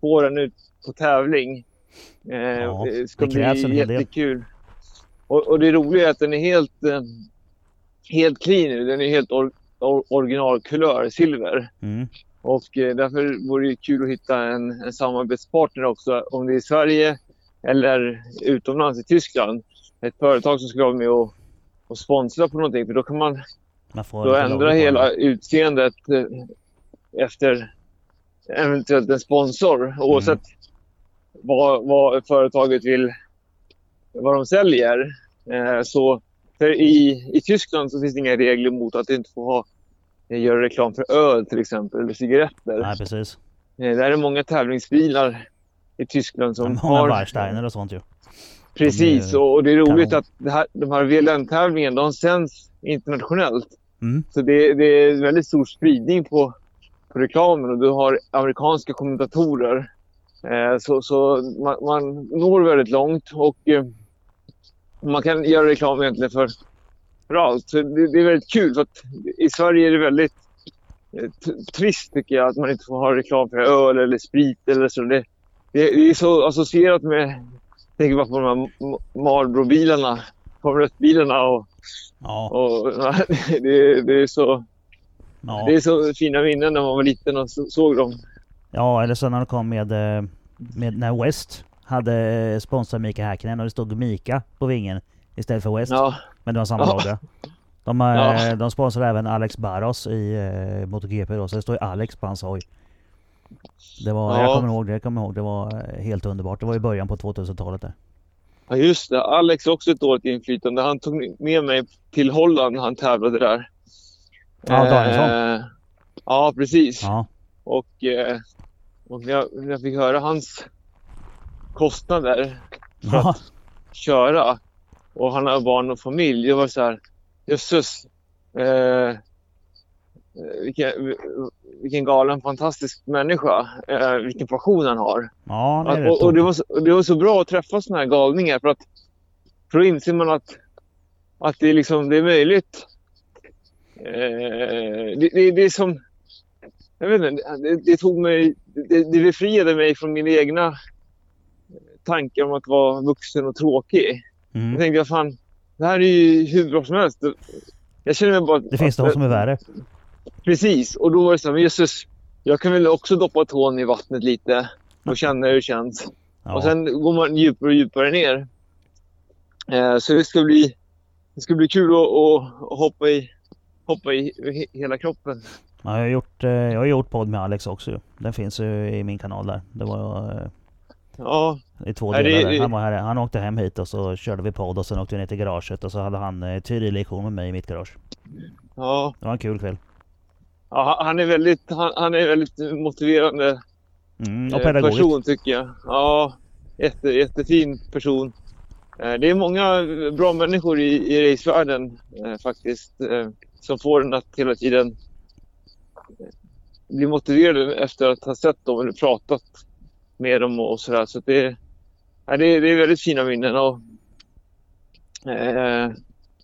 få den ut på tävling. Eh, Ja, det ska det bli jättekul. Och, och det roliga är att den är helt, eh, helt clean nu. Den är helt or, or, originalkulör, silver. Mm. Och eh, därför vore det kul att hitta en, en samarbetspartner också. Om det är i Sverige eller utomlands i Tyskland. Ett företag som skulle vara med och, och sponsra på någonting. För då kan man Man då ändra hela utseendet eh, efter eventuellt en sponsor. Oavsett Mm. vad, vad företaget vill, vad de säljer. Eh, så i, I Tyskland så finns det inga regler mot att inte få ha, eh, göra reklam för öl till exempel, eller cigaretter. Nej precis. Eh, där är många tävlingsbilar i Tyskland som Många har... Warsteiner och sånt ju. Precis, de och, och det är roligt kanon. att det här, de här VLN-tävlingarna de sänds internationellt. Mm. Så det, det är väldigt stor spridning på, på reklamen och du har amerikanska kommentatorer. Eh, så så man, man når väldigt långt och eh, man kan göra reklam egentligen för, för allt. Så det, det är väldigt kul för att i Sverige är det väldigt eh, trist tycker jag att man inte får ha reklam för öl eller sprit eller så. Det, det, det är så associerat med, tänker bara på de här Marlboro-bilarna, Formel 1-bilarna och, Ja, och det, det är så ja. det är så fina minnen när man var liten och så, såg dem. ja, eller så när de kom med, eh, med när West hade sponsrat Mika Häkkinen och det stod Mika på vingen istället för West. Ja, Men det var samma Ja. logga. De, eh, Ja. de sponsrar även Alex Barros i eh, MotoGP då, så det står ju Alex på hans hoj. Det var, Ja. jag kommer ihåg det, jag kommer ihåg det var eh, helt underbart. Det var i början på 2000-talet där. ja just det. Alex också ett dåligt inflytande. Han tog med mig till Holland när han tävlade där. Ja, Danielsson. Eh, ja, precis. Ja, Och, eh, och jag, jag fick höra hans kostnader för ja, att köra och han har barn och familj. Det var så här, jösses. Eh, vilken, vilken galen, fantastisk människa. Eh, vilken passion han har. Ja, det är och, och det, var så, det var så bra att träffa såna här galningar för att för då inser man att, att det, är liksom, det är möjligt. Eh, det, det, det är som... Jag vet inte, det, det tog mig... Det, det befriade mig från mina egna tankar om att vara vuxen och tråkig. Jag Mm. tänkte, fan, det här är ju hur bra som helst. Jag känner mig bara... Det finns de som är värre. Precis, och då var det så här, men jösses, jag kan väl också doppa tån i vattnet lite och känna hur det känns. Ja. Och sen går man djupare och djupare ner. Eh, så det ska bli, det ska bli kul att, att hoppa i, hoppa i he- hela kroppen. Ja, jag, har gjort, eh, jag har gjort podd med Alex också ju. Den finns ju i min kanal där. Det var eh, Ja, i två det- delar. det- Han, var här, han åkte hem hit och så körde vi podd och sen åkte vi ner till garaget och så hade han eh, teorilektion med mig i mitt garage. ja. Det var en kul kväll. ja han, är väldigt, han, han är väldigt motiverande Mm, och pedagogisk. person tycker jag. Ja, jätte, jättefin person. Det är många bra människor i, i racevärlden faktiskt. Som får en att hela tiden bli motiverade efter att ha sett dem eller pratat med dem och sådär. Så det, ja, det, är- det är väldigt fina minnen. Och, eh,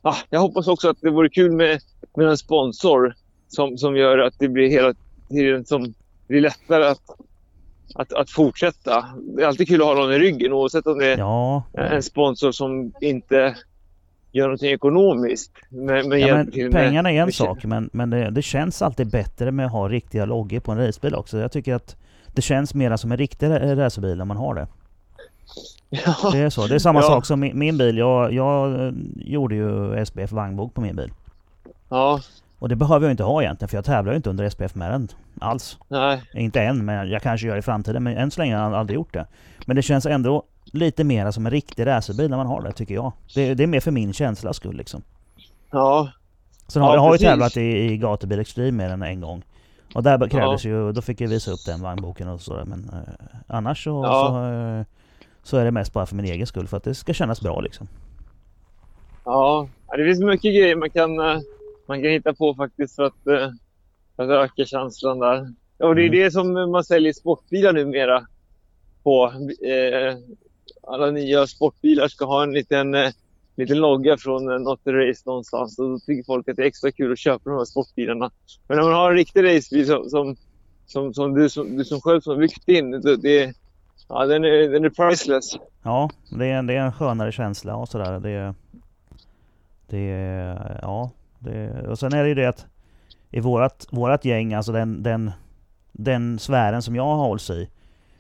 ah, jag hoppas också att det vore kul med, med en sponsor som, som gör att det blir hela tiden som blir lättare att, att, att fortsätta. Det är alltid kul att ha någon i ryggen oavsett om det är Ja, en sponsor som inte gör någonting ekonomiskt. Men, men ja men med- pengarna är en med- sak men, men det, det känns alltid bättre med att ha riktiga loggor på en racebil också. Jag tycker att det känns mer som en riktig ra- racerbil när man har det. Ja, Det är så. Det är samma Ja. sak som min, min bil. Jag, jag eh, gjorde ju SPF vagnbok på min bil. ja, Och det behöver jag inte ha egentligen för jag tävlar ju inte under SPF med den alls. nej, Inte än, men jag kanske gör i framtiden. Men än så länge har jag aldrig gjort det. Men det känns ändå lite mer som en riktig racerbil när man har det, tycker jag. Det, det är mer för min känslas skull liksom. ja, Sen har Ja, jag har ju tävlat i, i gatubil Extreme med den en gång. Och där krävdes ju, då fick jag visa upp den vagnboken och sådär. Men eh, annars så, Ja. så, eh, så är det mest bara för min egen skull. För att det ska kännas bra liksom. ja. Ja, Det finns mycket grejer man kan, eh, man kan hitta på faktiskt för att, eh, för att öka känslan där. Ja, Och det är Mm. det som man säljer sportbilar numera på. Eh, alla nya sportbilar ska ha en liten, eh, liten logga från eh, något race någonstans. Och då tycker folk att det är extra kul att köpa de här sportbilarna. Men när man har en riktig racebil som, som, som, som, du, som du som själv som har byggt in, det, det, ja, den, är, den är priceless. Ja, det är, det är en skönare känsla och sådär. Det, det ja. Det, och sen är det ju det att i vårat, vårat gäng, alltså den, den, den sfären som jag hålls i.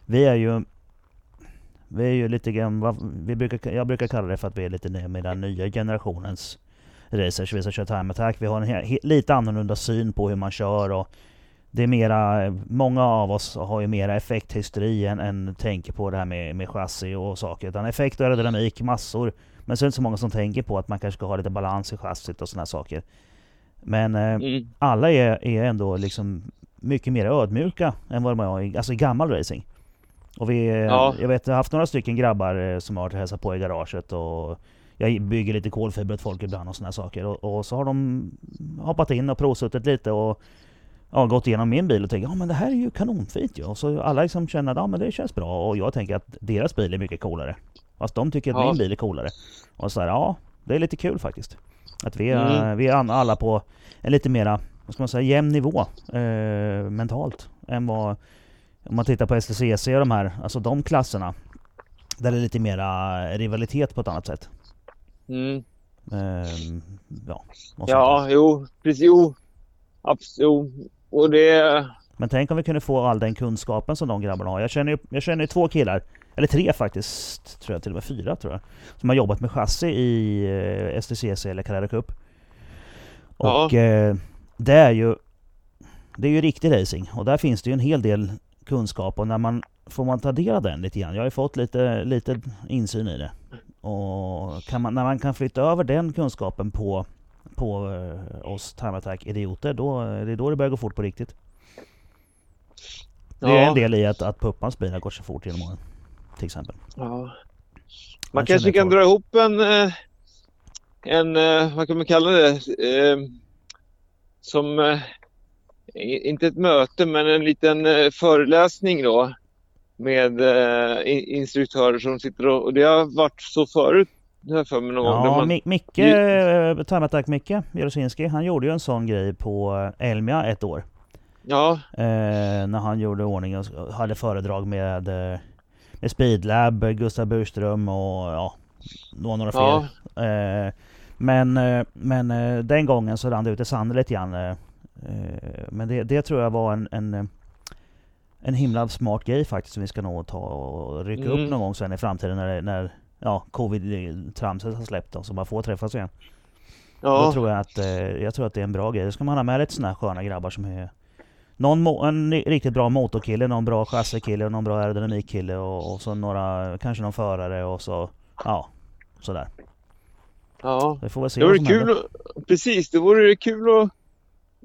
Vi är ju vi är ju lite grann, vi brukar, jag brukar kalla det för att vi är lite med den nya generationens racers. Vi som kör time attack. Vi har en he, lite annorlunda syn på hur man kör och det är mera, många av oss har ju mera effekthysteri än, än tänker på det här med, med chassi och saker. Utan effekt och aerodynamik, massor. Men så är det inte så många som tänker på att man kanske ska ha lite balans i chassit och sådana saker. Men eh, Mm. alla är, är ändå liksom mycket mer ödmjuka än vad de är alltså i gammal racing. Och vi, eh, Ja. jag vet, jag har haft några stycken grabbar eh, som har hälsat på i garaget och jag bygger lite kolfiber åt folk ibland och sådana saker. Och, och så har de hoppat in och provsuttit lite och ja, gått igenom min bil och tänkt ja men det här är ju kanonfint ju. Och så alla liksom känner att ja men det känns bra och jag tänker att deras bil är mycket coolare. Fast de tycker att Ja. min bil är coolare. Och så här, ja det är lite kul faktiskt. Att vi är, Mm. vi är alla på en lite mera, vad ska man säga, jämn nivå eh, mentalt. Än vad, om man tittar på STCC och de här, alltså de klasserna. Där det är lite mera rivalitet på ett annat sätt. Mm. Ehm, ja, Ja, jo, precis. Jo, absolut. Och det... Men tänk om vi kunde få all den kunskapen som de grabbarna har. Jag känner ju jag känner ju två killar, eller tre faktiskt, tror jag till och med fyra tror jag. Som har jobbat med chassi i eh, STCC eller Carrera Cup. Och Ja. eh, det är ju Det är ju riktig racing och där finns det ju en hel del kunskap och när man får man ta del av den lite grann. Jag har ju fått lite, lite insyn i det. Och kan man, när man kan flytta över den kunskapen på, på eh, oss time attack idioter, då, det är då det börjar gå fort på riktigt. Det är Ja. en del i att, att Puppans bil har gått så fort genom åren. Till exempel. Ja. Man Jag kanske kan dra ihop en, eh, en eh, vad kan man kalla det, som, inte ett möte, men en liten eh, föreläsning då med eh, in- instruktörer som sitter och, och det har varit så förut, jag för mig någon gång. Ja, man- Mi- Micke, eh, Tarmatak Micke Jerosinski, han gjorde ju en sån grej på Elmia ett år. ja, Eh, när han gjorde ordning och hade föredrag med, med Speedlab, Gustav Burström och ja, det var några fler. ja, Eh, men men den gången så rann det ut i sanden lite grann. Eh, eh, men det, det tror jag var en, en, eh, en himla smart grej faktiskt som vi ska nog ta och rycka Mm. upp någon gång sen i framtiden när, det- när ja, covid-tramset har släppt och så man får träffas igen. Då ja, tror jag att, eh, jag tror att det är en bra grej. Då ska man ha med lite såna här sköna grabbar som är någon en ri- riktigt bra motorkille, någon bra chassikille någon bra aerodynamikkille och, och så några, kanske någon förare och så, ja, sådär. ja. Vi får väl se Det vore kul, att- precis, det vore kul att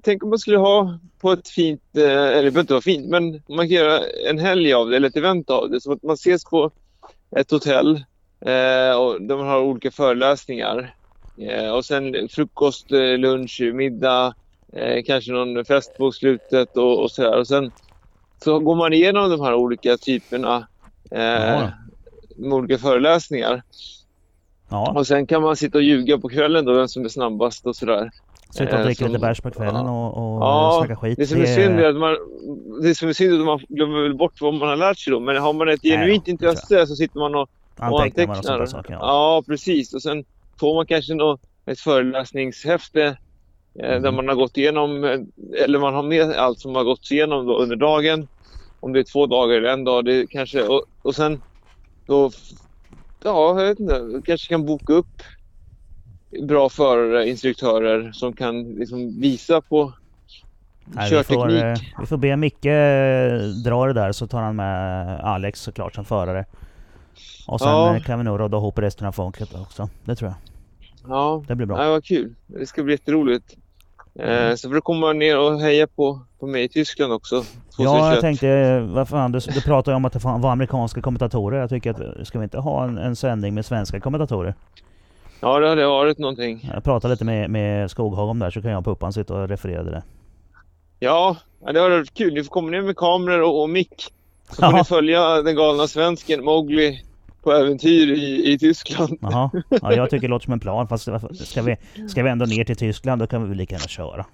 Tänk om man skulle ha på ett fint, eh, eller det behöver inte vara fint, men man kan göra en helg av det eller ett event av det. Som att man ses på ett hotell eh, och där man har olika föreläsningar. Eh, och sen frukost, eh, lunch, middag, eh, kanske någon fest på slutet och, och sådär. Och sen så går man igenom de här olika typerna eh, med olika föreläsningar. Ja, Och sen kan man sitta och ljuga på kvällen då, vem som är snabbast och sådär. Sitta och eh, dricka som- lite bärs på kvällen och, och Ja, snacka skit. Det som är synd är att man, det som är synd att man glömmer väl bort vad man har lärt sig då. Men har man ett Nej, genuint tror intresse så sitter man och, och antecknar och antecknar. sådana saker. Ja. Ja, precis. Och sen får man kanske nå ett föreläsningshäfte eh, Mm. där man har gått igenom, eh, eller man har med allt som har gått igenom då under dagen. Om det är två dagar eller en dag. Det kanske, och, och sen då, ja, jag vet inte, kanske kan boka upp bra förare, instruktörer som kan liksom visa på Nej, vi, får, eh, vi får be Micke eh, dra det där så tar han med Alex såklart som förare. Och sen Ja. eh, kan vi nog råda ihop resten av folket också. Det tror jag. Ja, Det blir bra. Ja, vad kul. Det ska bli jätteroligt. Eh, så får du komma ner och heja på, på mig i Tyskland också. 2021. Ja, jag tänkte, vad fan, du, du pratar ju om att det var amerikanska kommentatorer. Jag tycker att, ska vi inte ha en, en sändning med svenska kommentatorer? Ja, det hade varit någonting. Jag pratade lite med, med Skoghag om det här så kan jag och Puppan sitta och referera det. Ja, det hade varit kul. Ni får komma ner med kameror och, och mick. Så får Ja. ni följa den galna svensken Mowgli på äventyr i, i Tyskland. Jaha, ja, jag tycker det låter som en plan. Fast ska vi, ska vi ändå ner till Tyskland då kan vi lika gärna köra.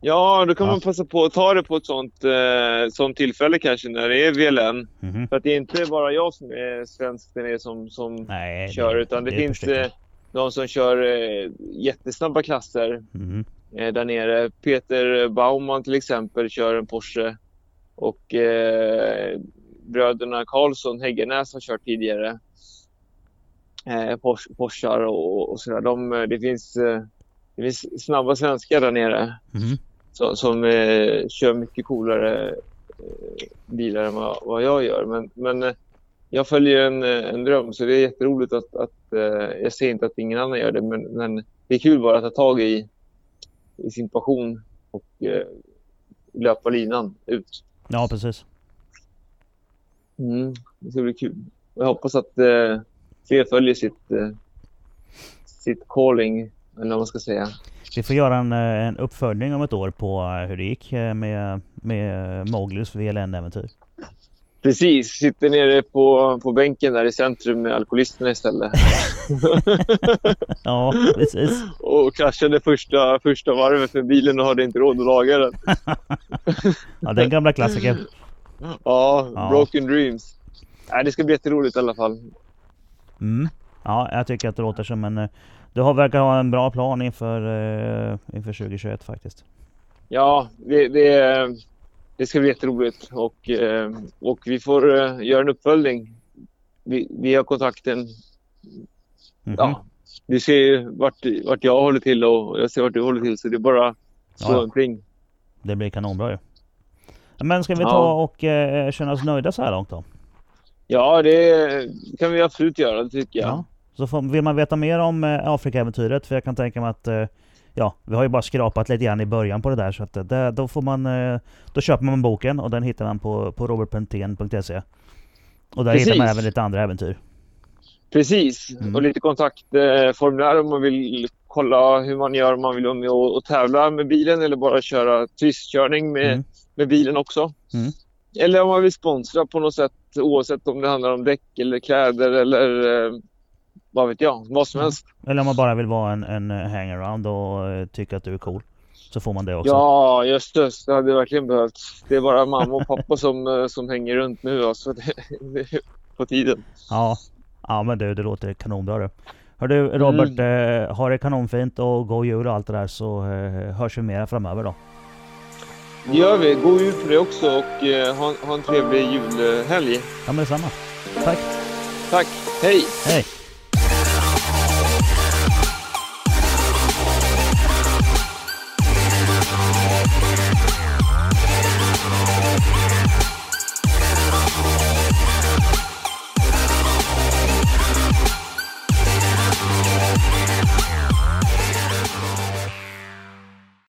Ja, då kan Ja. man passa på att ta det på ett sånt, eh, sånt tillfälle kanske när det är VLN. Mhm. För att det är inte bara jag som är svensk där nere som, som Nej, kör utan det, är ett finns de som kör eh, jättesnabba klasser Mhm. eh, där nere. Peter Baumann till exempel kör en Porsche och eh, bröderna Karlsson, Häggenäs har kört tidigare. Eh, Porsche, Porschar och, och sådär. De, eh, det, finns, eh, det finns snabba svenskar där nere Mhm. som, som eh, kör mycket coolare bilar än vad, vad jag gör. Men, men jag följer en, eh, en dröm så det är jätteroligt att, att eh, jag säger inte att ingen annan gör det men, men det är kul bara att ta tag i, i sin passion och eh, löpa linan ut. Ja, precis. Mm, det ska bli kul. Jag hoppas att eh, fler följer sitt, eh, sitt calling, eller vad man ska säga. Vi får göra en, eh, en uppföljning om ett år på eh, hur det gick med, med Mowglis VLN-äventyr. Precis, sitter nere på, på bänken där i centrum med alkoholisterna istället. Ja, precis. och kraschade första, första varvet med bilen och hade inte råd att laga den. Ja, den gamla klassikern. Ja, Ja. broken dreams. Nej, det ska bli jätteroligt i alla fall. Mm. Ja, jag tycker att det låter som en... eh, Du har, verkar ha en bra plan inför, eh, inför 2021 faktiskt. Ja, det, det, det ska bli jätteroligt och, eh, och vi får eh, göra en uppföljning. Vi, vi har kontakten. Mhm. Ja, du ser ju vart, vart jag håller till och jag ser vart du håller till så det är bara slå Ja, ja. pling. Det blir kanonbra ju. Men ska vi Ja. ta och eh, känna oss nöjda så här långt då? Ja, det kan vi absolut göra, det tycker jag. Ja. Så får, vill man veta mer om eh, Afrika-äventyret, för jag kan tänka mig att eh, Ja, vi har ju bara skrapat lite grann i början på det där så att eh, där, då får man eh, Då köper man boken och den hittar man på, på robertpentén.se Och där hittar man Precis. även lite andra äventyr. Precis, Mm. och lite kontaktformulär om man vill kolla hur man gör om man vill vara med och, och tävla med bilen eller bara köra turistkörning med, Mm. med bilen också. Mm. Eller om man vill sponsra på något sätt oavsett om det handlar om däck eller kläder eller eh, vad vet jag, vad som Mm. helst. Eller om man bara vill vara en, en hangaround och eh, tycka att du är cool. Så får man det också. Ja, just det. Det hade verkligen behövts. Det är bara mamma och pappa som, eh, som hänger runt nu. Alltså. Det, det är på tiden. Ja, ja men du, det låter kanonbra du. Hör du Robert, eh, ha det kanonfint och god jul och allt det där så eh, hörs vi mer framöver då. Det gör vi. God jul på dig också och eh, ha, ha en trevlig julhelg. Ja men detsamma. Tack. Tack. Hej! Hej!